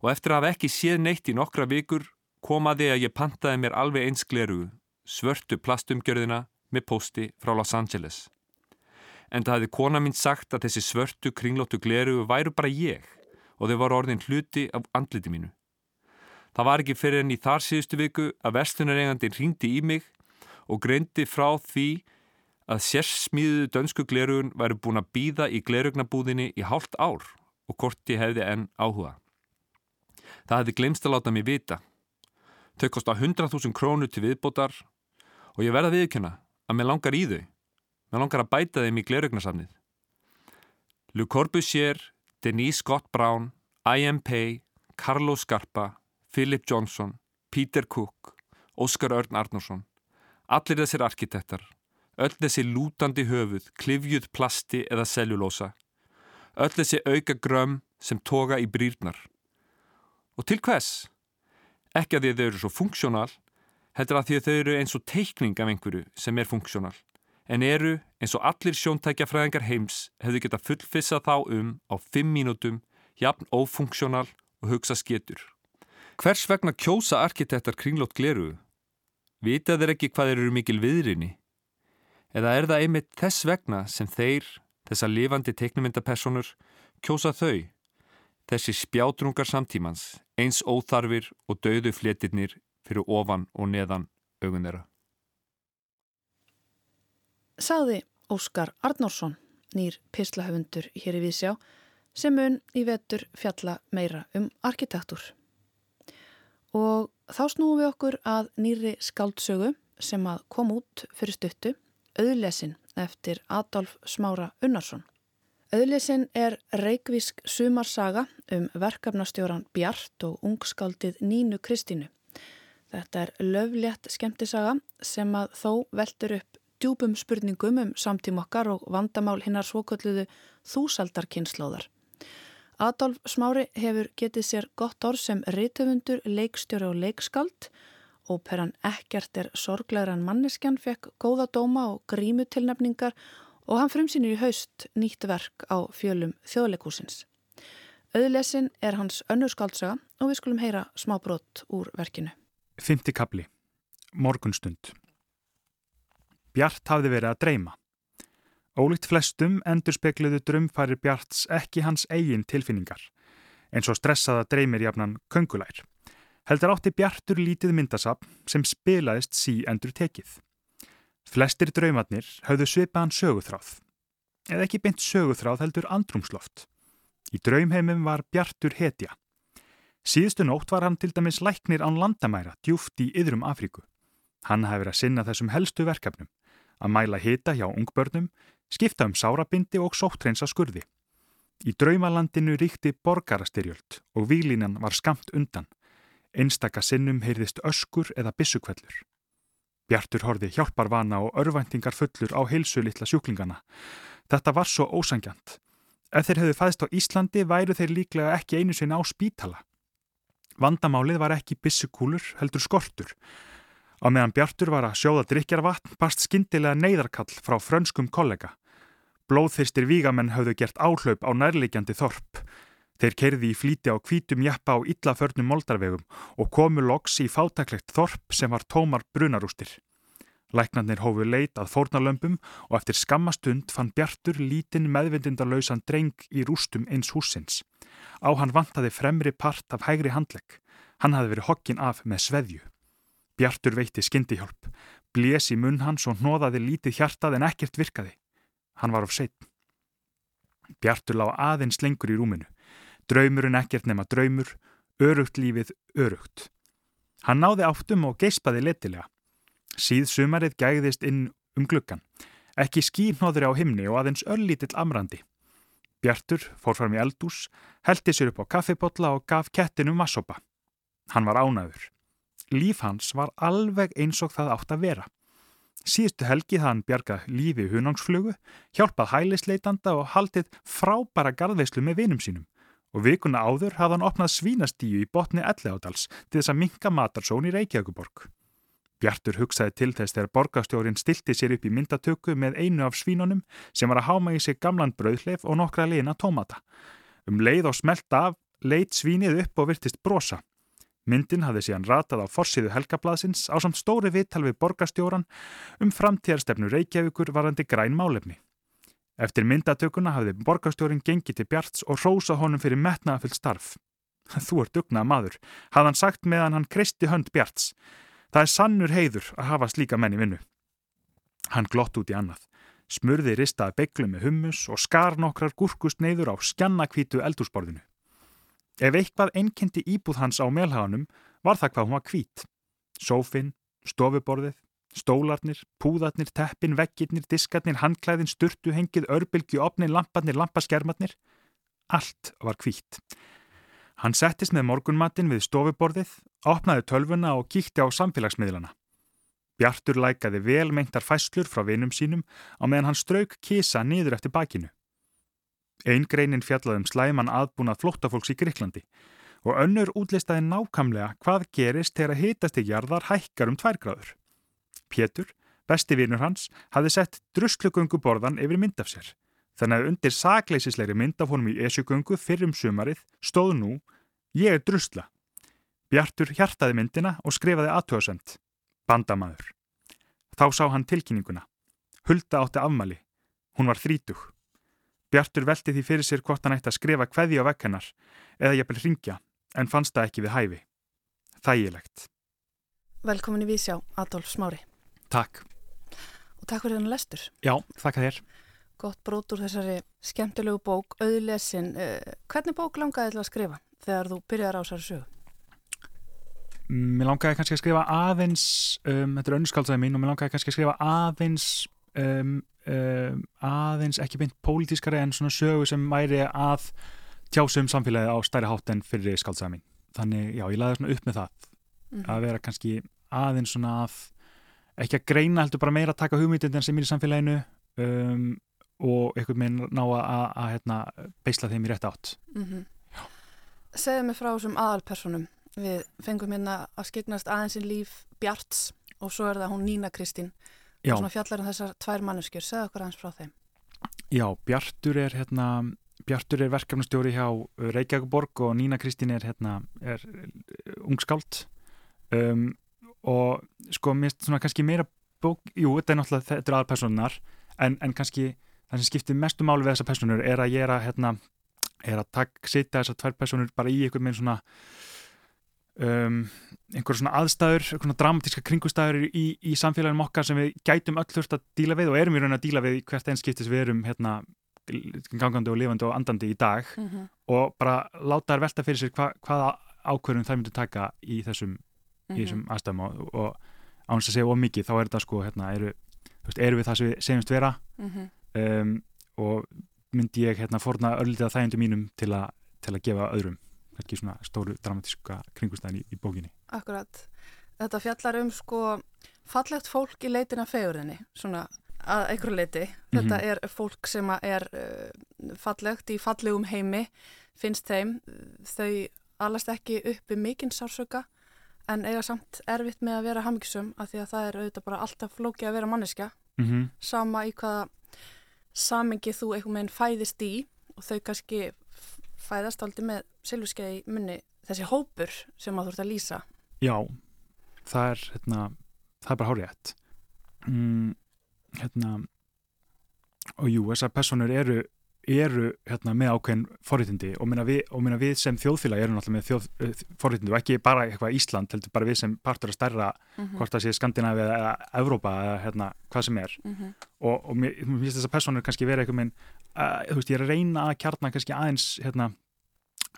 og eftir að hafa ekki séð neitt í nokkra vikur komaði að ég pantaði mér alveg eins glerugu, svörtu plastumgjörðina með posti frá Los Angeles. En það hefði kona mín sagt að þessi svörtu kringlóttu glerugu væru bara ég og þau var orðin hluti af andliti mínu. Það var ekki fyrir enn í þar síðustu viku að verslunareigandin ringdi í mig og greindi frá því að sérsmíðu dönsku glerugun væri búin að býða í glerugnabúðinni í hálft ár og hvort ég hefði enn áhuga. Það hefði glemst að láta mig vita. Þau kosta 100.000 krónu til viðbótar og ég verða viðkjöna að mér langar í þau. Mér langar að bæta þeim í glerugnasafnið. Le Corbusier, Denise Scott Brown, I.M. Pei, Carlos Scarpa, Philip Johnson, Peter Cook, Óskar Örn Arnórsson. Allir þessir arkitektar, öll þessi lútandi höfuð, klifjuð plasti eða cellulósa, öll þessi auka grömm sem toga í brýrnar. Og til hvers? Ekki að því að þau eru svo funksjónal, heldur að því að þau eru eins og teikning af einhverju sem er funksjónal, en eru eins og allir sjóntækjafræðingar heims hefðu geta fullfissað þá um á fimm mínútum, jafn ófunksjónal og hugsa sketur. Hvers vegna kjósa arkitektar kringlót gleruðu? Vita þeir ekki hvað þeir eru mikil viðrinni? Eða er það einmitt þess vegna sem þeir, þessa lifandi teiknumyndapersonur, kjósa þau? Þessi spjátrungar samtímans, eins óþarfir og dauðu flétirnir fyrir ofan og neðan augun þeirra. Saði Óskar Arnórsson, nýr pislahöfundur hér í Vísjá, sem mun í vetur fjalla meira um arkitektur. Og þá snúum við okkur að nýri skaldsögu sem að kom út fyrir stuttu, auðlesin eftir Adolf Smára Unnarsson. Auðlesin er reikvísk sumarsaga um verkefnastjóran Bjart og ungskaldið Nínu Kristínu. Þetta er löflétt skemmtisaga sem að þó veldur upp djúbum spurningum um samtíma okkar og vandamál hinnar svokölluðu þúsaldarkynnslóðar. Adolf Smári hefur getið sér gott orð sem rítöfundur, leikstjóri og leikskald. Óperan Ekkert er sorglegar en manneskjan fekk góða dóma og grímutilnefningar og hann frumsýnir í haust nýtt verk á fjölum þjóðleikúsins. Öðlesin er hans önnur skaldsaga og við skulum heyra smá brott úr verkinu. Fymti kapli. Morgunstund. Bjart hafði verið að dreyma. Ólíkt flestum endur spekluðu drömfæri Bjarts ekki hans eigin tilfinningar, eins og stressaða dreymir jafnan köngulær. Heldur átti Bjartur lítið myndasapn sem spilaðist sí endur tekið. Flestir draumarnir hafðu svipaðan söguþráð. Eða ekki beint söguþráð heldur andrumsloft. Í draumheimum var Bjartur hetja. Síðustu nótt var hann til dæmis læknir án landamæra djúft í yðrum Afríku. Hann hafi verið að sinna þessum helstu verkefnum, að mæla hita hjá ungbörnum, skipta um sárabindi og sóttreins að skurði. Í draumalandinu ríkti borgarastyrjöld og výlinan var skamt undan. Einstaka sinnum heyrðist öskur eða bissukvellur. Bjartur horfi hjálparvana og örvæntingar fullur á heilsu litla sjúklingana. Þetta var svo ósangjant. Ef þeir hefðu fæðist á Íslandi væru þeir líklega ekki einu sinna á spítala. Vandamálið var ekki bissukúlur, heldur skortur. Á meðan Bjartur var að sjóða drikjarvatn barst skindilega neyðarkall frá frönskum kollega. Blóðþyrstir vígamenn höfðu gert áhlaup á nærleikjandi þorp. Þeir kerði í flíti á kvítum jeppa á illaförnum moldarvegum og komu loks í fátaklegt þorp sem var tómar brunarústir. Læknarnir hófu leit að fórnalömpum og eftir skammastund fann Bjartur lítinn meðvindindarlausan dreng í rústum eins húsins. Á hann vantaði fremri part af hægri handlegg. Hann hafi verið hokkin af með sveðju. Bjartur veitti skyndihjálp, blés í munn hans og hnoðaði lítið hjartað en ekkert virkaði. Hann var of seitt. Bjartur lág aðeins lengur í rúminu. Draumurinn ekkert nema draumur, örugt lífið örugt. Hann náði áttum og geispaði letilega. Síð sumarið gæðist inn um gluggan. Ekki skínóður á himni og aðeins öllítill amrandi. Bjartur fór fram í eldús, heldi sér upp á kaffibotla og gaf kettinum massopa. Hann var ánaður. Líf hans var alveg eins og það átt að vera. Síðustu helgi það hann bjargað lífi hunangsflugu, hjálpað hælisleitanda og haldið frábæra garðveislu með vinum sínum og vikuna áður hafði hann opnað svínastíu í botni Elleádals til þess að minka matarsón í Reykjavíkuborg. Bjartur hugsaði til þess þegar borgastjórin stilti sér upp í myndatöku með einu af svínunum sem var að háma í sig gamlan brauðleif og nokkra leina tómata. Um leið og smelt af, leit svínið upp og virtist brosa. Myndin hafði síðan ratað á forsiðu helgablaðsins á samt stóri vittal við borgastjóran um framtíðarstefnu Reykjavíkur varandi græn málefni. Eftir myndatökuna hafði borgastjórin gengið til Bjarts og rósað honum fyrir metnaðafull starf. Þú er dugnað maður, hafði hann sagt meðan hann kristi hönd Bjarts. Það er sannur heiður að hafa slíka menni vinnu. Hann glott út í annað, smurði ristaði beiglu með hummus og skar nokkrar gúrkust neyður á skjannakvítu eldúsborðinu. Ef eitthvað einnkynnti íbúð hans á melhaganum var það hvað hún var kvít. Sófinn, stofuborðið, stólarnir, púðarnir, teppin, veggirnir, diskarnir, handklæðin, sturtuhengið, örbylgi, opnin, lamparnir, lampaskermatnir. Allt var kvít. Hann settist með morgunmattin við stofuborðið, opnaði tölvuna og kíkti á samfélagsmiðlana. Bjartur lækaði vel meintar fæslur frá vinum sínum á meðan hann strauk kísa niður eftir bakinu. Einn greinin fjallaði um slæman aðbúnað flóttafólks í Greiklandi og önnur útlistaði nákamlega hvað gerist þegar hitastig jarðar hækkar um tværgráður. Pétur, besti vinur hans, hafði sett druslugöngu borðan yfir mynd af sér. Þannig að undir sakleisisleiri mynd af honum í esjugöngu fyrrum sumarið stóð nú Ég er drusla. Bjartur hjartaði myndina og skrifaði aðtöðsend. Bandamaður. Þá sá hann tilkynninguna. Hulda átti afmali. Hún var þrítug. Bjartur velti því fyrir sér hvort hann ætti að skrifa hverði á vekkennar eða jafnvel ringja en fannst það ekki við hæfi. Þægilegt. Velkomin í Vísjá, Adolf Smári. Takk. Og takk fyrir þennan lestur. Já, þakka þér. Gott brót úr þessari skemmtilegu bók, auðlesin. Uh, hvernig bók langaði til að skrifa þegar þú byrjaði á þessari sögu? Mér langaði kannski að skrifa aðeins, um, þetta er önnskaldsaði mín og mér langaði kannski að skrifa aðeins, um, um, aðeins ekki beint pólitískari en svona sögu sem væri að tjásum samfélagi á stæri hátt en fyrir skaldsaði mín. Þannig, já, ég laði svona upp með það mm -hmm. að vera kannski aðeins svona að ekki að greina heldur bara meira að taka hugmyndin sem er í samfélaginu um, og einhvern veginn ná að, að hérna, beisla þeim í rétt átt. Mm -hmm. Segðu mig frá þessum aðalpersonum við fengum hérna að skiknast aðeinsinn líf Bjarts og svo er það hún Nína Kristín. Og svona fjallar um þessar tvær manneskjur. Segðu okkur aðeins frá þeim. Já, Bjartur er hérna Bjartur er verkefnastjóri hjá Reykjavík og Nína Kristín er, hérna, er ungskáld. Um, og sko mér finnst svona kannski meira bók, jú þetta er náttúrulega þetta er aðalpersonar en, en kannski það sem skiptir mestu máli við þessar personur er að ég er að hérna, er að takk sita þessar tvær personur bara í einhvern veginn svona um, einhver svona aðstæður einhverjum dramatíska kringustæður í, í samfélaginu okkar sem við gætum öll þurft að díla við og erum í raun að díla við hvert einn skiptis við erum hérna gangandi og lifandi og andandi í dag mm -hmm. og bara láta þær velta fyrir sér hva, hvaða ákverðum þær myndu taka í þessum mm -hmm. í þessum aðstæðum og, og ánast að segja of mikið þá er þetta sko hérna, eru, veist, eru við það sem við segjumst vera. Mm -hmm. um, og myndi ég hérna forna öllitið að þægindu mínum til, a, til að gefa öðrum. Ekki svona stóru dramatíska kringustæðin í, í bókinni. Akkurat, þetta fjallar um sko fallegt fólk í leitina fegurðinni svona að einhverju leiti þetta mm -hmm. er fólk sem er uh, fallegt í fallegum heimi finnst þeim. Þau alast ekki uppi mikinn sársöka en eiga samt erfitt með að vera hafmyggsum af því að það er auðvitað bara alltaf flóki að vera manneska mm -hmm. sama í hvaða samengi þú einhvern veginn fæðist í og þau kannski fæðast aldrei með silfurskeiði munni þessi hópur sem að þú ert að lýsa. Já, það er hérna, það er bara hárétt mm, hérna og jú, þessar personur eru eru hérna, með ákveðin forréttindi og minna við, við sem þjóðfélag erum alltaf með þjóð, uh, forréttindi og ekki bara eitthvað Ísland, heldur bara við sem partur að stærra mm -hmm. hvort það sé Skandinavi eða Evrópa eða hérna, hvað sem er mm -hmm. og, og mér finnst þess að personur kannski vera eitthvað minn, uh, þú veist, ég er að reyna að kjarna kannski aðeins hérna,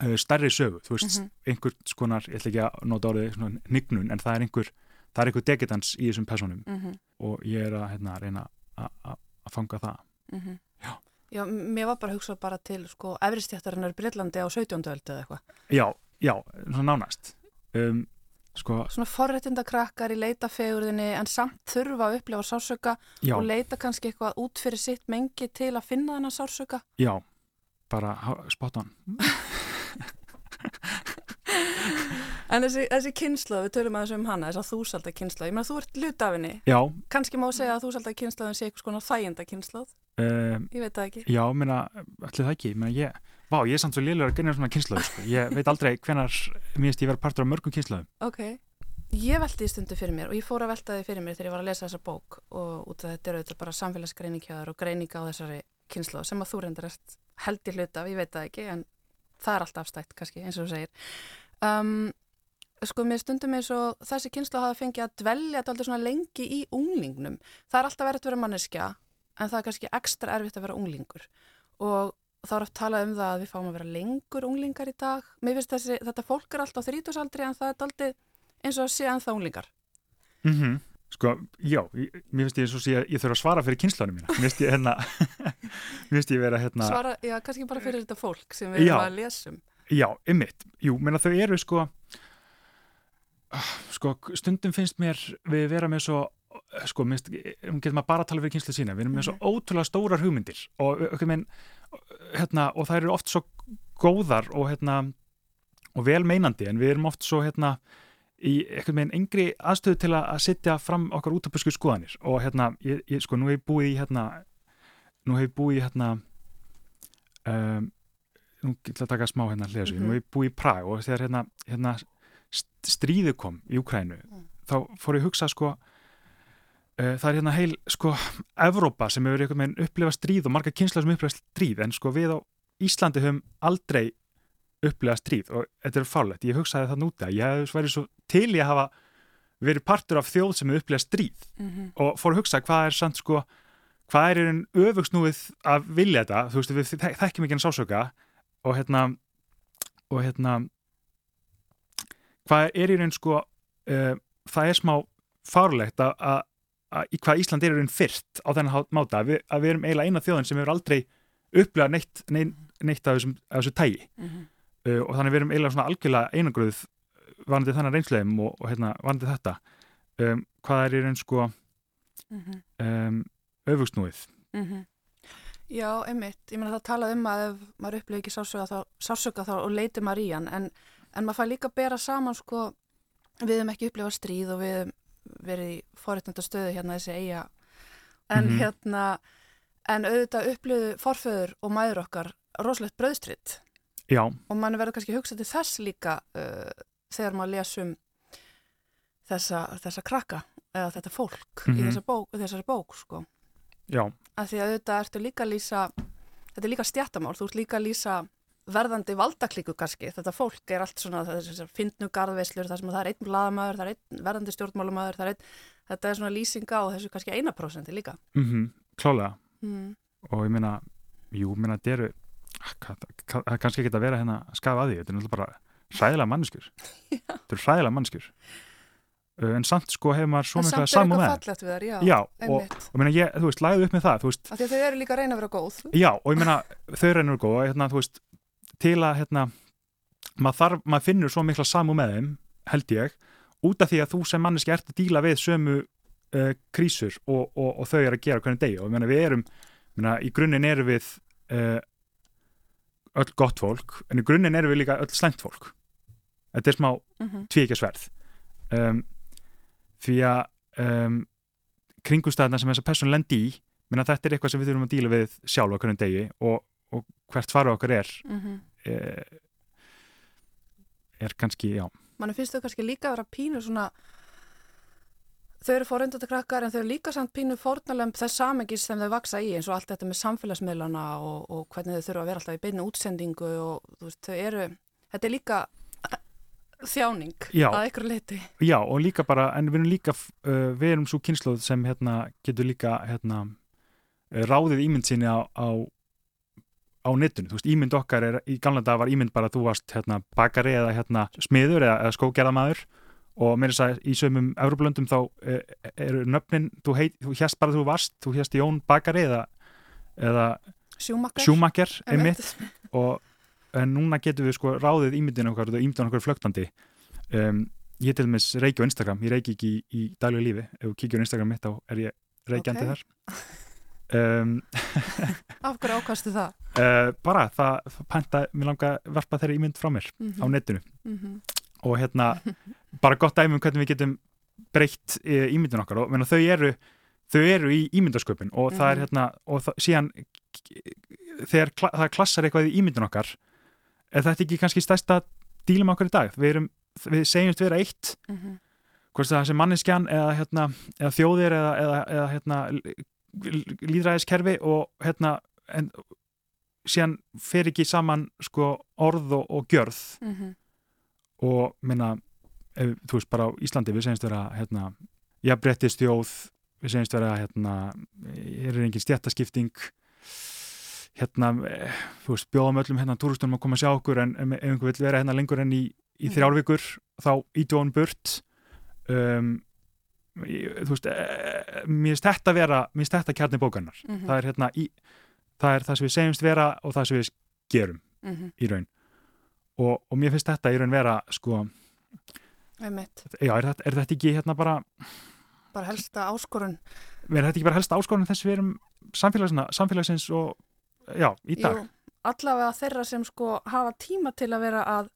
uh, stærri sögu, þú veist, mm -hmm. einhver skonar, ég ætla ekki að nota orðið nignun, en það er einhver, það er einhver dekitans í þessum personum mhm. og ég er að hérna, reyna að fanga það mhm. Já Já, mér var bara að hugsa bara til sko efristjættarinnar Breitlandi á 17. öldu eða eitthvað. Já, já, svona nánast. Um, sko... Svona forrættindakrakkar í leitafegurðinni en samt þurfa að upplefa sársöka já. og leita kannski eitthvað út fyrir sitt mengi til að finna þennan sársöka. Já, bara spot on. En þessi, þessi kynsla, við tölum aðeins um hana, þess að þúsalda kynsla, ég meina þú ert luta af henni. Já. Kanski má segja að þúsalda kynslaðin sé eitthvað svona þæginda kynslað. Um, ég veit það ekki. Já, minna, allir það ekki. Minna, ég, vá, ég er samt svo liðlega að genja svona kynslaðu, sko. Ég veit aldrei hvenar minnst ég verið partur af mörgum kynslaðum. Ok. Ég veldi í stundu fyrir mér og ég fór að velta þið fyrir mér þegar ég var að lesa þessa bók og út af þetta eru þetta bara samfélagsgreiningjáðar og greininga á þessari kynslu sem að þú reyndar held í hluta, ég veit það ekki en það er alltaf afstætt kannski eins og þú segir um, sko mér stundum eins og þessi kynslu hafa fengið að dvelja þetta aldrei svona lengi í unglingnum. Það er alltaf verið að vera manneskja en það er kannski ekstra erfitt að vera unglingur og þá er oft talað um það að við fáum að vera lengur unglingar í dag. Mér finnst þessi, þetta fólk er alltaf þrítúsaldri en það er aldrei eins og að sé ennþá unglingar. Mm -hmm. Sko, já, mér finnst ég eins og sé að ég þurfa að svara fyrir kynslaunum mína. Mér finnst ég hérna, mér finnst ég vera hérna... Svara, já, kannski bara fyrir þetta fólk sem við erum að lesum. Já, ymmit. Jú, menna þau eru sko, sko, stundum finnst mér við vera með svo, sko, minnst, getur maður bara að tala fyrir kynslu sína, við erum með svo mhm. ótrúlega stórar hugmyndir og, minn, hérna, og það eru oft svo góðar og, hérna, og vel meinandi en við erum oft svo, hérna, í með einn engri aðstöðu til að setja fram okkar útöpusku skoðanir og hérna, ég, ég, sko, nú hef ég búið í hérna, nú hef ég búið í hérna um, nú getur að taka smá hérna hliðasug, mm -hmm. nú hef ég búið í Prag og þegar hérna, hérna stríðu kom í Ukrænu, mm. þá fór ég að hugsa sko það er hérna heil, sko, Evrópa sem hefur eitthvað með upplifa stríð og marga kynsla sem upplifa stríð, en sko við á Íslandi höfum aldrei upplega stríð og þetta er fálegt, ég hugsaði það núti að ég hef verið svo til ég hafa verið partur af þjóð sem er upplega stríð mm -hmm. og fór að hugsa hvað er samt sko, hvað er einn öfugsnúið að vilja þetta, þú veist við þekkjum ekki en sásöka og hérna og hérna hvað er raun sko uh, það er smá fárlegt að í hvað Ísland er í raun fyrst á þennan máta, að við, að við erum eiginlega eina þjóðin sem hefur aldrei upplegað neitt, neitt, neitt af, þessum, af þessu tægi mm -hmm uh, og þannig við erum eiginlega svona algjörlega einangröð varandi þennan reynslegum og, og hérna, varandi þetta. Um, hvað er í raun sko mm -hmm. um, öfugsnúið? Mm -hmm. Já, einmitt. Ég meina það talað um að ef maður upplifir ekki sársöka þá, sársöka þá og leiti maður í hann. En, en maður fær líka að bera saman sko við hefum ekki upplifað stríð og við hefum verið í forréttnönda stöðu hérna þessi eiga en mm -hmm. hérna en auðvitað upplifðu forföður og mæður okkar rosalegt bröðstritt Já. og mann verður kannski að hugsa til þess líka uh, þegar maður lesum þessa, þessa krakka eða þetta fólk mm -hmm. í mhm. þessa bók, þessari bók sko. Já. að því að þetta ertu líka að lýsa þetta er líka stjættamál, þú ert líka að lýsa verðandi valdaklíku kannski. Þetta fólk er allt svona, finnnu garðveislur þar sem það er einn bladamæður, það er einn verðandi stjórnmálumæður, það er einn þetta er svona lýsinga og þessu kannski eina prósendi líka. Mm -hmm. Klálega. Mm. og ég minna, jú, minna, þetta eru það er kannski ekki að vera hérna að skafa að því, þetta er náttúrulega bara hræðilega mannskjur þetta er hræðilega mannskjur uh, en samt sko hefur maður svo mikla saman með þær, já, já og, og meina, ég, þú veist, læðu upp með það veist, þau eru líka að reyna að vera góð. Já, og ég meina, þau reyna að vera góð hérna, veist, til að hérna, maður, þarf, maður finnur svo mikla saman með þeim held ég, út af því að þú sem manneski ert að díla við sömu uh, krísur og, og, og þau er að gera hvernig degi og meina, við erum, meina, í grunninn erum við uh, öll gott fólk en í grunninn erum við líka öll slengt fólk þetta er smá mm -hmm. tvíkjasverð um, því að um, kringustæðna sem þessa person lendi í minna þetta er eitthvað sem við þurfum að díla við sjálf á hvernig degi og, og hvert faru okkar er mm -hmm. Er, er kannski, já mann finnst þau kannski líka að vera pínu svona þau eru fórundandi krakkar en þau eru líka samt pínu fórnalemb þess samengis sem þau vaksa í eins og allt þetta með samfélagsmiðlana og, og hvernig þau þurfa að vera alltaf í beinu útsendingu og veist, þau eru, þetta er líka þjáning já, að ykkur leiti. Já, og líka bara, en við erum líka, uh, við erum svo kynsluð sem hérna getur líka hérna ráðið ímynd sinni á, á á netinu, þú veist, ímynd okkar er, í gamla dag var ímynd bara að þú varst hérna bakari eða hérna smiður eða, eða skógerðamæður og mér er þess að í sömum Európlöndum þá eh, eru nöfnin, þú, þú hérst bara þú varst, þú hérst Jón Bakari eða, eða Sjúmakker einmitt. og en núna getum við sko ráðið ímyndin okkar og ímyndin okkar flögtandi um, ég til dæmis reiki á Instagram ég reiki ekki í, í daglega lífi. Ef þú kíkjur á Instagram mitt þá er ég reikjandi okay. þar um, Af hverju ákastu það? Uh, bara það pænta, mér langar að verpa þeirri ímynd frá mér mm -hmm. á netinu mm -hmm. og hérna bara gott dæmi um hvernig við getum breytt e, ímyndun okkar og menna, þau, eru, þau eru í ímyndasköpun og það er mhm. hérna og það, síðan þegar það klassar eitthvað í ímyndun okkar er þetta ekki kannski stærsta dílum okkar í dag við, erum, við segjumst vera eitt mm -hmm. hvort það sem manneskjan eða, hérna, eða þjóðir eða, eða, eða hérna, líðræðiskerfi og hérna en, síðan fer ekki saman sko, orð og, og gjörð mm -hmm. og minna ef, þú veist bara á Íslandi við segjumst vera hérna, já brettist þjóð við segjumst vera hérna hér er engin stjættaskipting hérna þú veist bjóðum öllum hérna túristunum að koma að sjá okkur en ef einhver vil vera hérna lengur enn í, í Mhm. þrjárvíkur þá hann burt um, ég- þú veist e, mér finnst þetta vera, mér finnst þetta kjarni bókarnar Mhm. það er hérna í, það er það sem við segjumst vera og það sem við gerum Mhm. í raun og, og mér finnst þetta í raun vera sko, já, er þetta, er þetta ekki hérna bara, Bara helsta áskorun. er þetta ekki bara helst áskorun þess að við erum samfélagsins og já, í dag Jú, allavega þeirra sem sko hafa tíma til að vera að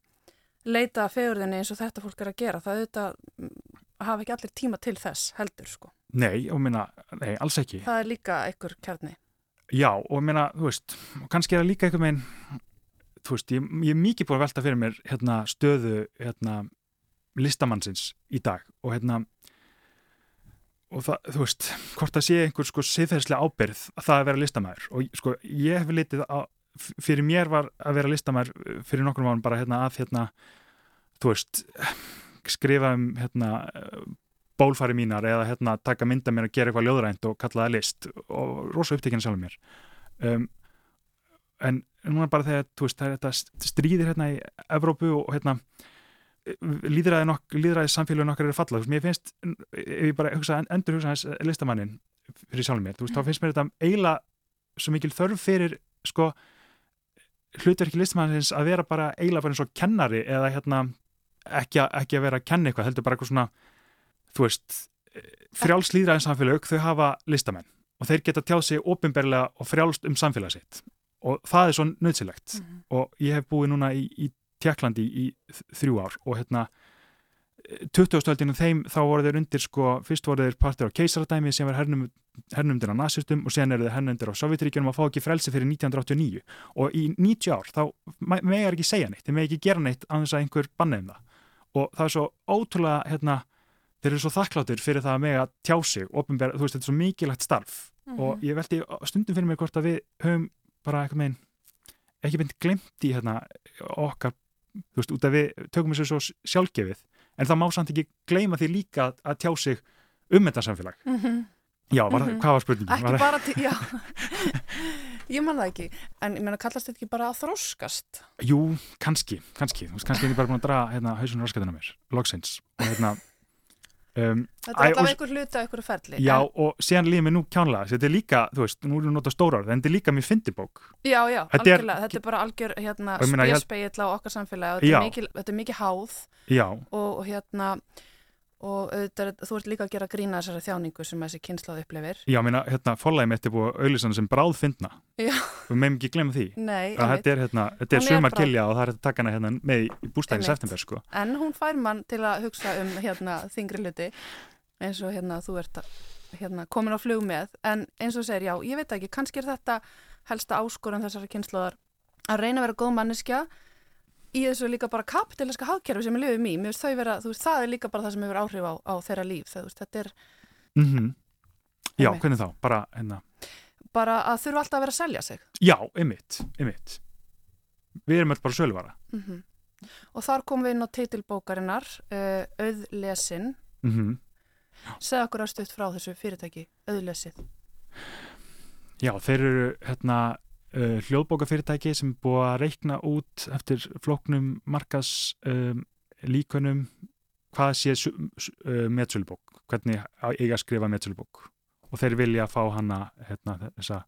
leita fegurðinni eins og þetta fólk er að gera. Það auðvitað mm, hafa ekki allir tíma til þess heldur sko. nei, og minna, nei, alls ekki Það er líka einhver kjarni. já, og minna, þú veist, kannski er það líka eitthvað meginn þú veist, ég, ég er mikið búin að velta fyrir mér hérna, stöðu hérna, listamannsins í dag og hérna og það, þú veist, hvort það sé einhver sko siðferðslega ábyrð að það að vera listamæður og sko, ég hef litið að fyrir mér var að vera listamæður uh, fyrir nokkrum árum bara hérna að hérna, þú veist skrifa um hérna bólfari mínar eða hérna taka mynda mér að gera eitthvað ljóðrænt og kalla það list og rosa upptekinn sjálfur mér. Um, en núna bara þegar veist, það er þetta stríðir hérna í Evrópu og hérna líðræði, líðræði samfélagin okkar er að falla, þú veist, mér finnst ef ég bara hugsa, endur hugsa hans listamannin fyrir sjálfum mér, veist, þá finnst mér þetta eiginlega svo mikil þörf fyrir sko hlutverki listamannins að vera bara eiginlega bara eins og kennari eða hérna ekki, að- ekki að vera að kenna eitthvað, heldur bara eitthvað svona þú veist, frjáls líðræðin samfélag, þau hafa listamenn og þeir geta tjáð sig ofinberlega og frjálst um samfélag sitt og það er svo nöðsilegt Mhm. og ég hef búið núna í, í Tjekklandi í þrjú ár og hérna 20. þeim þá voru þeir undir sko, fyrst voru þeir partur á keisaradæmi sem var hernum, hernumdir á nazistum og sen eru þeir hernumdir á Sovjetríkjunum að fá ekki frelsi fyrir 1989 og í 90 ár þá megar ekki segja neitt, þeir meg ekki gera neitt annars að einhver banna um það og það er svo ótrúlega hérna, þeir eru svo þakkláttir fyrir það að mega tjá sig, opinber, þú veist, þetta er svo mikilvægt starf Mhm. og ég veldi stundum fyrir mér hvort að við höfum bara eitthvað meginn ekki beint glemt í hérna, okkar þú veist, út af við tökum þessu svo sjálfgefið en það má samt ekki gleyma því líka að tjá sig um þetta samfélag Mhm. Já, var, Mhm. hvað var spurningin? Ekki Var, bara já. ég man það ekki. En ég meina, kallast þetta ekki bara að þróskast? Jú, kannski, kannski þú veist, kannski er ég bara búin að draga hérna, hausunum raskatina mér loksins og hérna um, Þetta er og- einhver hluti af einhverju ferli. Já, En, og síðan líður mér nú kjánlega þetta er líka, þú veist, nú erum við notað stóra orð en þetta er líka mér fyndibók já, já, Þetta er-. Þetta er bara algjör hérna, spjespeill á okkar samfélagi. og Þetta er, mikið háð og hérna og auðvitað, þú ert líka að gera grína þessari þjáningu sem þessi kynnslóð upplifir. já, minna, hérna, forlægi mitt er búið hana sem bráð fyndna Já. við meðum ekki glemma því Nei, að þetta er, hérna, þetta er sumar gilja og það er að taka hana hérna með í- Einmitt. september sko. En hún fær mann til að hugsa um hérna þingri hluti eins og hérna þú ert hérna, komin á flug með en eins og segir, já, ég veit ekki, kannski er þetta helsta áskorun þessari kynnslóðar að reyna að vera góð manneskja í þessu líka bara kapitaliska hagkerfi sem við lifum í, mér veist þau vera, þú veist, það er líka bara það sem hefur áhrif á, á þeirra líf, það, veist, þetta er mm Já, Einmitt. hvernig þá? Bara, hérna, bara að þurfa alltaf að vera að selja sig. Já, einmitt, einmitt. Við erum öll bara söluvara. Mm og þar komum við inn á titilbókarinnar uh, auðlesin. Mm segð okkur að stutt frá þessu fyrirtæki auðlesið. Já, þeir eru hérna uh, hljóðbókafyrirtæki sem búið að reikna út eftir flóknum markas um, líkunum hvað sé uh, metsölubók, hvernig eiga að skrifa metsölubók. Og þeir vilja fá hana hérna, þessa,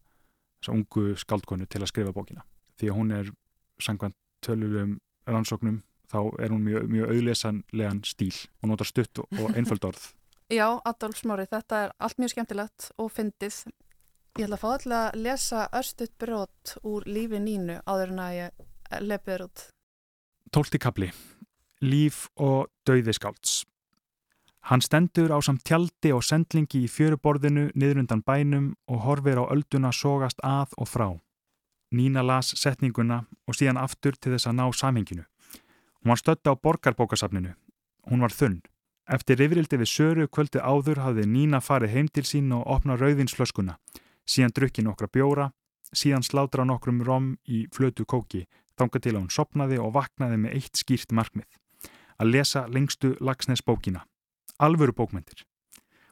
þessa ungu skaldkonu til að skrifa bókina. Því að hún er sangvænt tölulegum rannsóknum þá er hún mjög, mjög auðlesanlegan stíl og notar stutt og einföld orð. Já, Adolf Smári, þetta er allt mjög skemmtilegt og fyndið. Ég ætla að fá alltaf að lesa örstuðt brot úr lífi nínu áður en að ég lepið út. Tólti kapli Líf og dauði skálds Hann stendur á samt tjaldi og sendlingi í fjöruborðinu niður undan bænum og horfir á ölduna sogast að og frá. Nína las setninguna og síðan aftur til þess að ná samhenginu. Hún var stödd á borgarbókasafninu. Hún var þunn. Eftir rifrildi við Söru kvöldi áður hafði Nína farið heim til sín og opna rauðinsflöskuna. Síðan drukki nokkra bjóra, síðan slátra nokkrum rom í flötu kóki, þanga til að hún sopnaði og vaknaði með eitt skýrt markmið. að lesa lengstu Lagsnes bókina. Alvöru bókmyndir.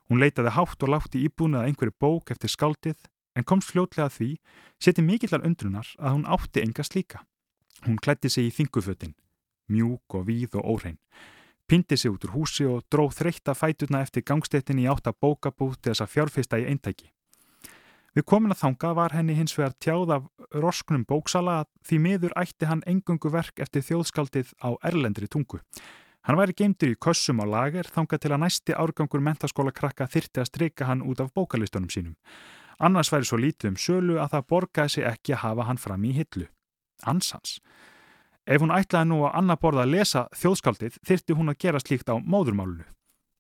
Hún leitaði hátt og látt í íbúinu að einhverju bók eftir skaldið en komst fljótlega því seti mikillar undrunar að hún átti enga slíka. Hún klætti sig í þingufötin, mjúk og víð og órein, pindi sig út úr húsi og dróð þreytta fæturna eftir gangstéttin í átta bókabúð til þess að fjárfista í eintæki. Við komin að þanga var henni hins vegar tjáð af rosknum bóksala að því miður ætti hann engungu verk eftir þjóðskaldið á erlendri tungu. Hann væri geimtur í kössum á lager þanga til að næsti árgangur mentaskóla krakka þyrti að streika hann út af bókalistunum sínum. Annars væri svo lítið um sölu að það borgaði sig ekki að hafa hann fram í hillu. Ansans. Ef hún ætlaði nú að annar borða að lesa þjóðskaldið þyrti hún að gera slíkt á móðurmálunu.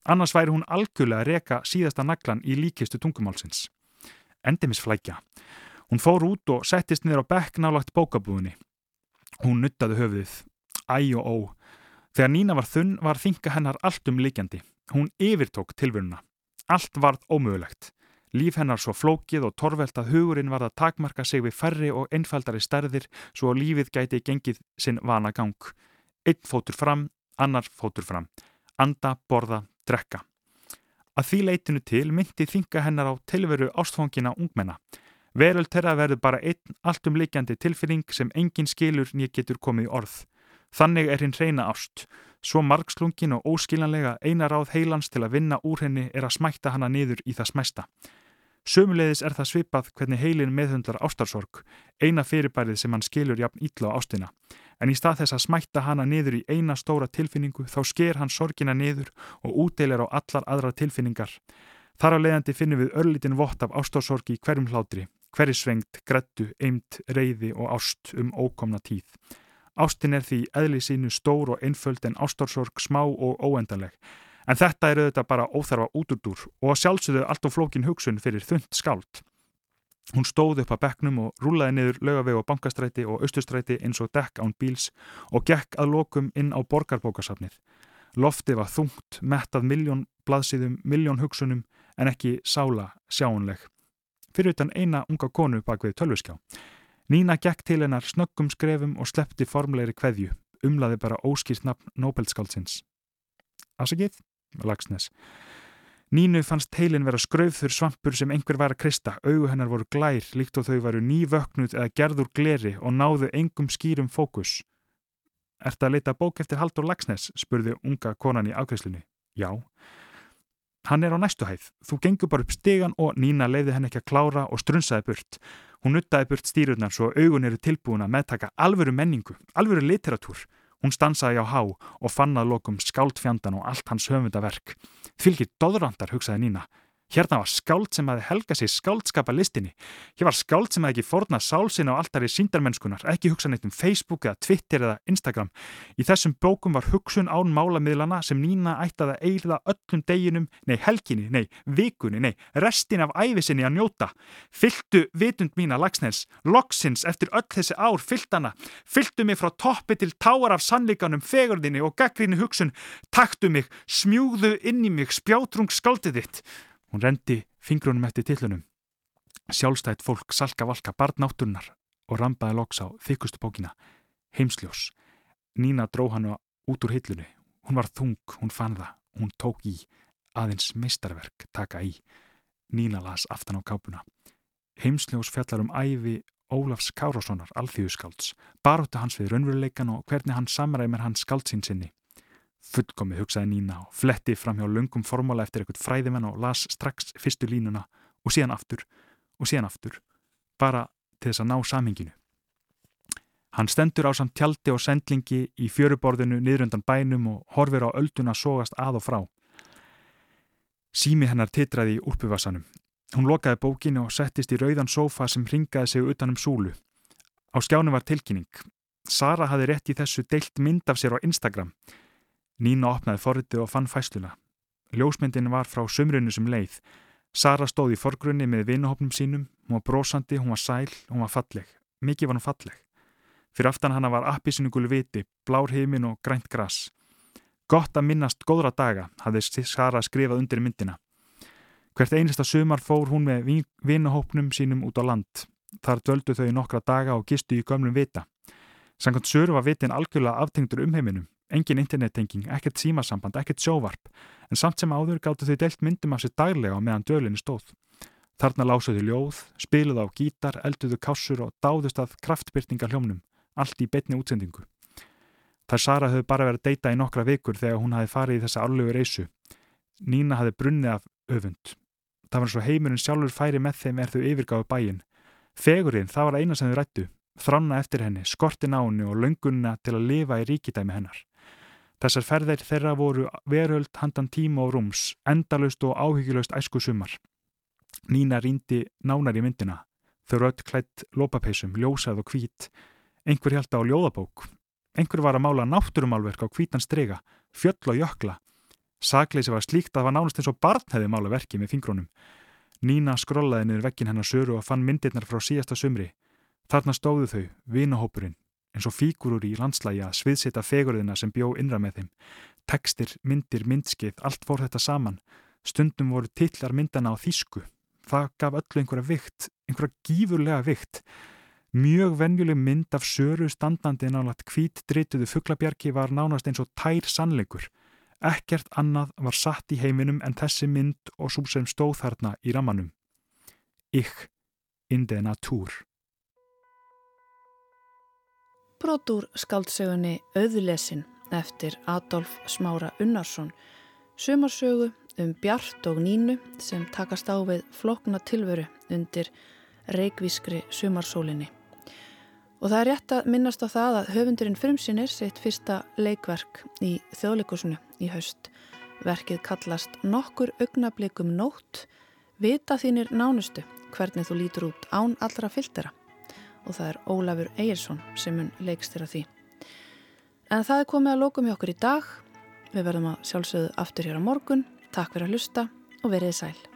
Annars væri hún algjörlega reka síðasta naglan í líkistu tungumálsins. Endimisflækja. Hún fór út og settist niður á bekk nálagt bókabúðinni. Hún nuttaði höfuðið. Æ og ó. Þegar Nína var þunn var þinga hennar allt um líkjandi. Hún yfirtók tilvöruna. Allt varð ómögulegt. Líf hennar svo flókið og torvelt að hugurinn var að takmarka sig við færri og einfaldari stærðir svo að lífið gæti gengið sinn vana gang. Einn fótur fram, annar fótur fram. Anda, borða, drekka. Að því leitinu til myndi þinga hennar á tilveru ástfóngina ungmenna. Veröld þeirra verður bara einn alltumleikjandi tilfinning sem engin skilur nýja getur komið í orð. Þannig er hinn reyna ást. Svo margslungin og óskiljanlega eina ráð heilans til að vinna úr henni er að smætta hana niður í það smæsta. Sömulegis er það svipað hvernig heilin meðhundlar ástarsorg, eina fyrirbærið sem hann skilur jafn ítla á ástina. En í stað þess að smætta hana niður í eina stóra tilfinningu þá sker hann sorgina niður og útdeilir á allar aðra tilfinningar. Þar á leiðandi finnum við örlitin vott af ástarsorgi í hverjum hlátri, hverju svengt, grettu, eimt, reyði og ást um ókomna tíð. Ástin er því eðli sínu stór og einföld en ástarsorg smá og óendanleg. En þetta er auðvitað bara óþarfa útúrdúr og sjálfsögðu allt og flókin hugsun fyrir þund skált. Hún stóð upp að bekknum og rúlaði niður lögaveg og bankastræti og austustræti eins og dekk án bíls og gekk að lokum inn á borgarbókasafnið. Lofti var þungt, mettað miljón blaðsíðum, miljón hugsunum en ekki sála sjáunleg. Fyrir utan eina unga konu bak við tölviskjá. Nína gekk til hennar snöggum skrefum og sleppti formlegri kveðju, umlaði bara óskýrt nafn Nobelskáldsins. Asakið? Lagsnes. Nínu fannst heilin vera skraufþur svampur sem einhver var að krista, augu hennar voru glær líkt og þau varu nývöknuð eða gerður gleri og náðu engum skýrum fókus. Ert að leita bók eftir Haldur Lagsnes? spurði unga konan í ákveðslunni. Já. Hann er á næstu hæð. Þú gengur bara upp stegan og Nína leiði henn ekki að klára og strunsaði burt. Hún nuttaði burt stýrurnar svo augun eru tilbúin að meðtaka alvöru menningu, alvöru literatúr. Hún stansaði á há og fann að lokum skáldfjandan og allt hans höfundaverk. Fylgir doðrandar, hugsaði Nína. Hérna var skáld sem hafi helga sér skáldskapa listinni. Hér var skáld sem hafi ekki fornað sálsina og alltaf í síndarmennskunar, ekki hugsa neitt um Facebook eða Twitter eða Instagram. Í þessum bókum var hugsun án málamiðlana sem Nína ættaði að eigða öllum deginum, nei helginni, nei vikunni, nei restin af æfisinni að njóta. Fylltu vitund mín að lagsnes, loksins eftir öll þessi ár fylltana, fylltu mig frá toppi til táar af sannleikanum, fegurðinni og gaggríni hugsun, taktu mig, smjúðu inn í mig spjátrung skaldið þitt. Hún rendi fingrunum eftir tillunum. Sjálfstætt fólk salka valka barnátturnar og rambaði loks á þykustu bókina. Heimsljós. Nína dró hann út úr hillunni. Hún var þung, hún fann það. Hún tók í. Aðeins meistarverk taka í. Nína las aftan á kápuna. Heimsljós fjallar um æfi Ólafs Kárássonar, alþjóðskálds. Baróttu hans við raunveruleikan og hvernig hann samræmir hans skáldsínsinni. Fullkomið hugsaði Nína og fletti fram hjá lungum formála eftir eitthvað fræðimenn og las strax fyrstu línuna og síðan aftur og síðan aftur bara til þess að ná samhenginu. Hann stendur á samt tjaldi og sendlingi í fjöruborðinu niðrundan bænum og horfir á ölduna sógast að og frá. Sími hennar titraði í úrpuvassanum. Hún lokaði bókinu og settist í rauðan sófa sem ringaði sig utanum súlu. Á skjánu var tilkynning. Sara hafi rétt í þessu deilt mynd af sér á Instagram. Nína opnaði forritið og fann fæsluna. Ljósmyndin var frá sömrunu sem leið. Sara stóð í forgrunni með vinahopnum sínum. Hún var brósandi, hún var sæl, hún var falleg. Mikið var hún falleg. Fyrir aftan hana var appisinu gulu viti, blár heimin og grænt gras. Gott að minnast góðra daga, hafði Sara skrifað undir myndina. Hvert einasta sumar fór hún með vinahopnum sínum út á land. Þar döldu þau nokkra daga og gistu í gömlum vita. Sankant söru var vitin algjörlega aftengtur um heiminum Engin internettenging, ekkert símasamband, ekkert sjóvarp, en samt sem áður gáttu þau deilt myndum af sér daglega á meðan dölinni stóð. Þarna lásuðu ljóð, spiluðu á gítar, elduðu kássur og dáðust að kraftbyrtinga hljómnum, allt í betni útsendingu. Þar Sara höfðu bara verið að deyta í nokkra vikur þegar hún hafi farið í þessa árlegu reysu. Nína hafi brunnið af öfund. Það var svo heimurinn sjálfur færi með þeim er þau yfirgáðu bæin. Fegurinn, það var eina sem þau rættu. Þranna eftir henni, skortin á henni og löngunna til að lifa í ríkidæmi hennar. Þessar ferðir þeirra voru veröld handan tíma og rúms, endalust og áhyggjulegst æsku sumar. Nína rýndi nánar í myndina. Þau rött klætt lópapeisum, ljósað og hvít. Einhver held á ljóðabók. Einhver var að mála náttúrumálverk á hvítan strega, fjöll og jökla. Sakleysi var slíkt að það var nánast eins og barn hefði mála verki með fingrónum. Nína skrollaði niður vekkin hennar söru og fann myndirnar frá síðasta sumri. Þarna stóðu þau, vinahópurinn, eins og fígurur í landslægi að sviðsita fegurðina sem bjó innra með þeim. Tekstir, myndir, myndskeið, allt fór þetta saman. Stundum voru tillar myndana á þýsku. Það gaf öllu einhverja vikt, einhverja gífurlega vikt. Mjög venjuleg mynd af söru standandi nálat hvít drituðu fugglabjarki var nánast eins og tær sannleikur. Ekkert annað var satt í heiminum en þessi mynd og svo sem stóð þarna í ramanum. Ich in der Natur. Brotur skaldsögunni Öðlesin eftir Adolf Smára Unnarsson sumarsögu um Bjart og Nínu sem takast á við flokna tilveru undir reikvískri sumarsólinni. Og það er rétt að minnast á það að höfundurinn frumsinir sitt fyrsta leikverk í þjóðleikusinu í haust. Verkið kallast Nokkur augnablikum nótt, vita þínir nánustu hvernig þú lítur út án allra fyltera og það er Ólafur Ejersson sem mun leikstýra því. En það er komið að lókum í okkur í dag. Við verðum að sjálfsögðu aftur hér á morgun. Takk fyrir að hlusta og verið sæl.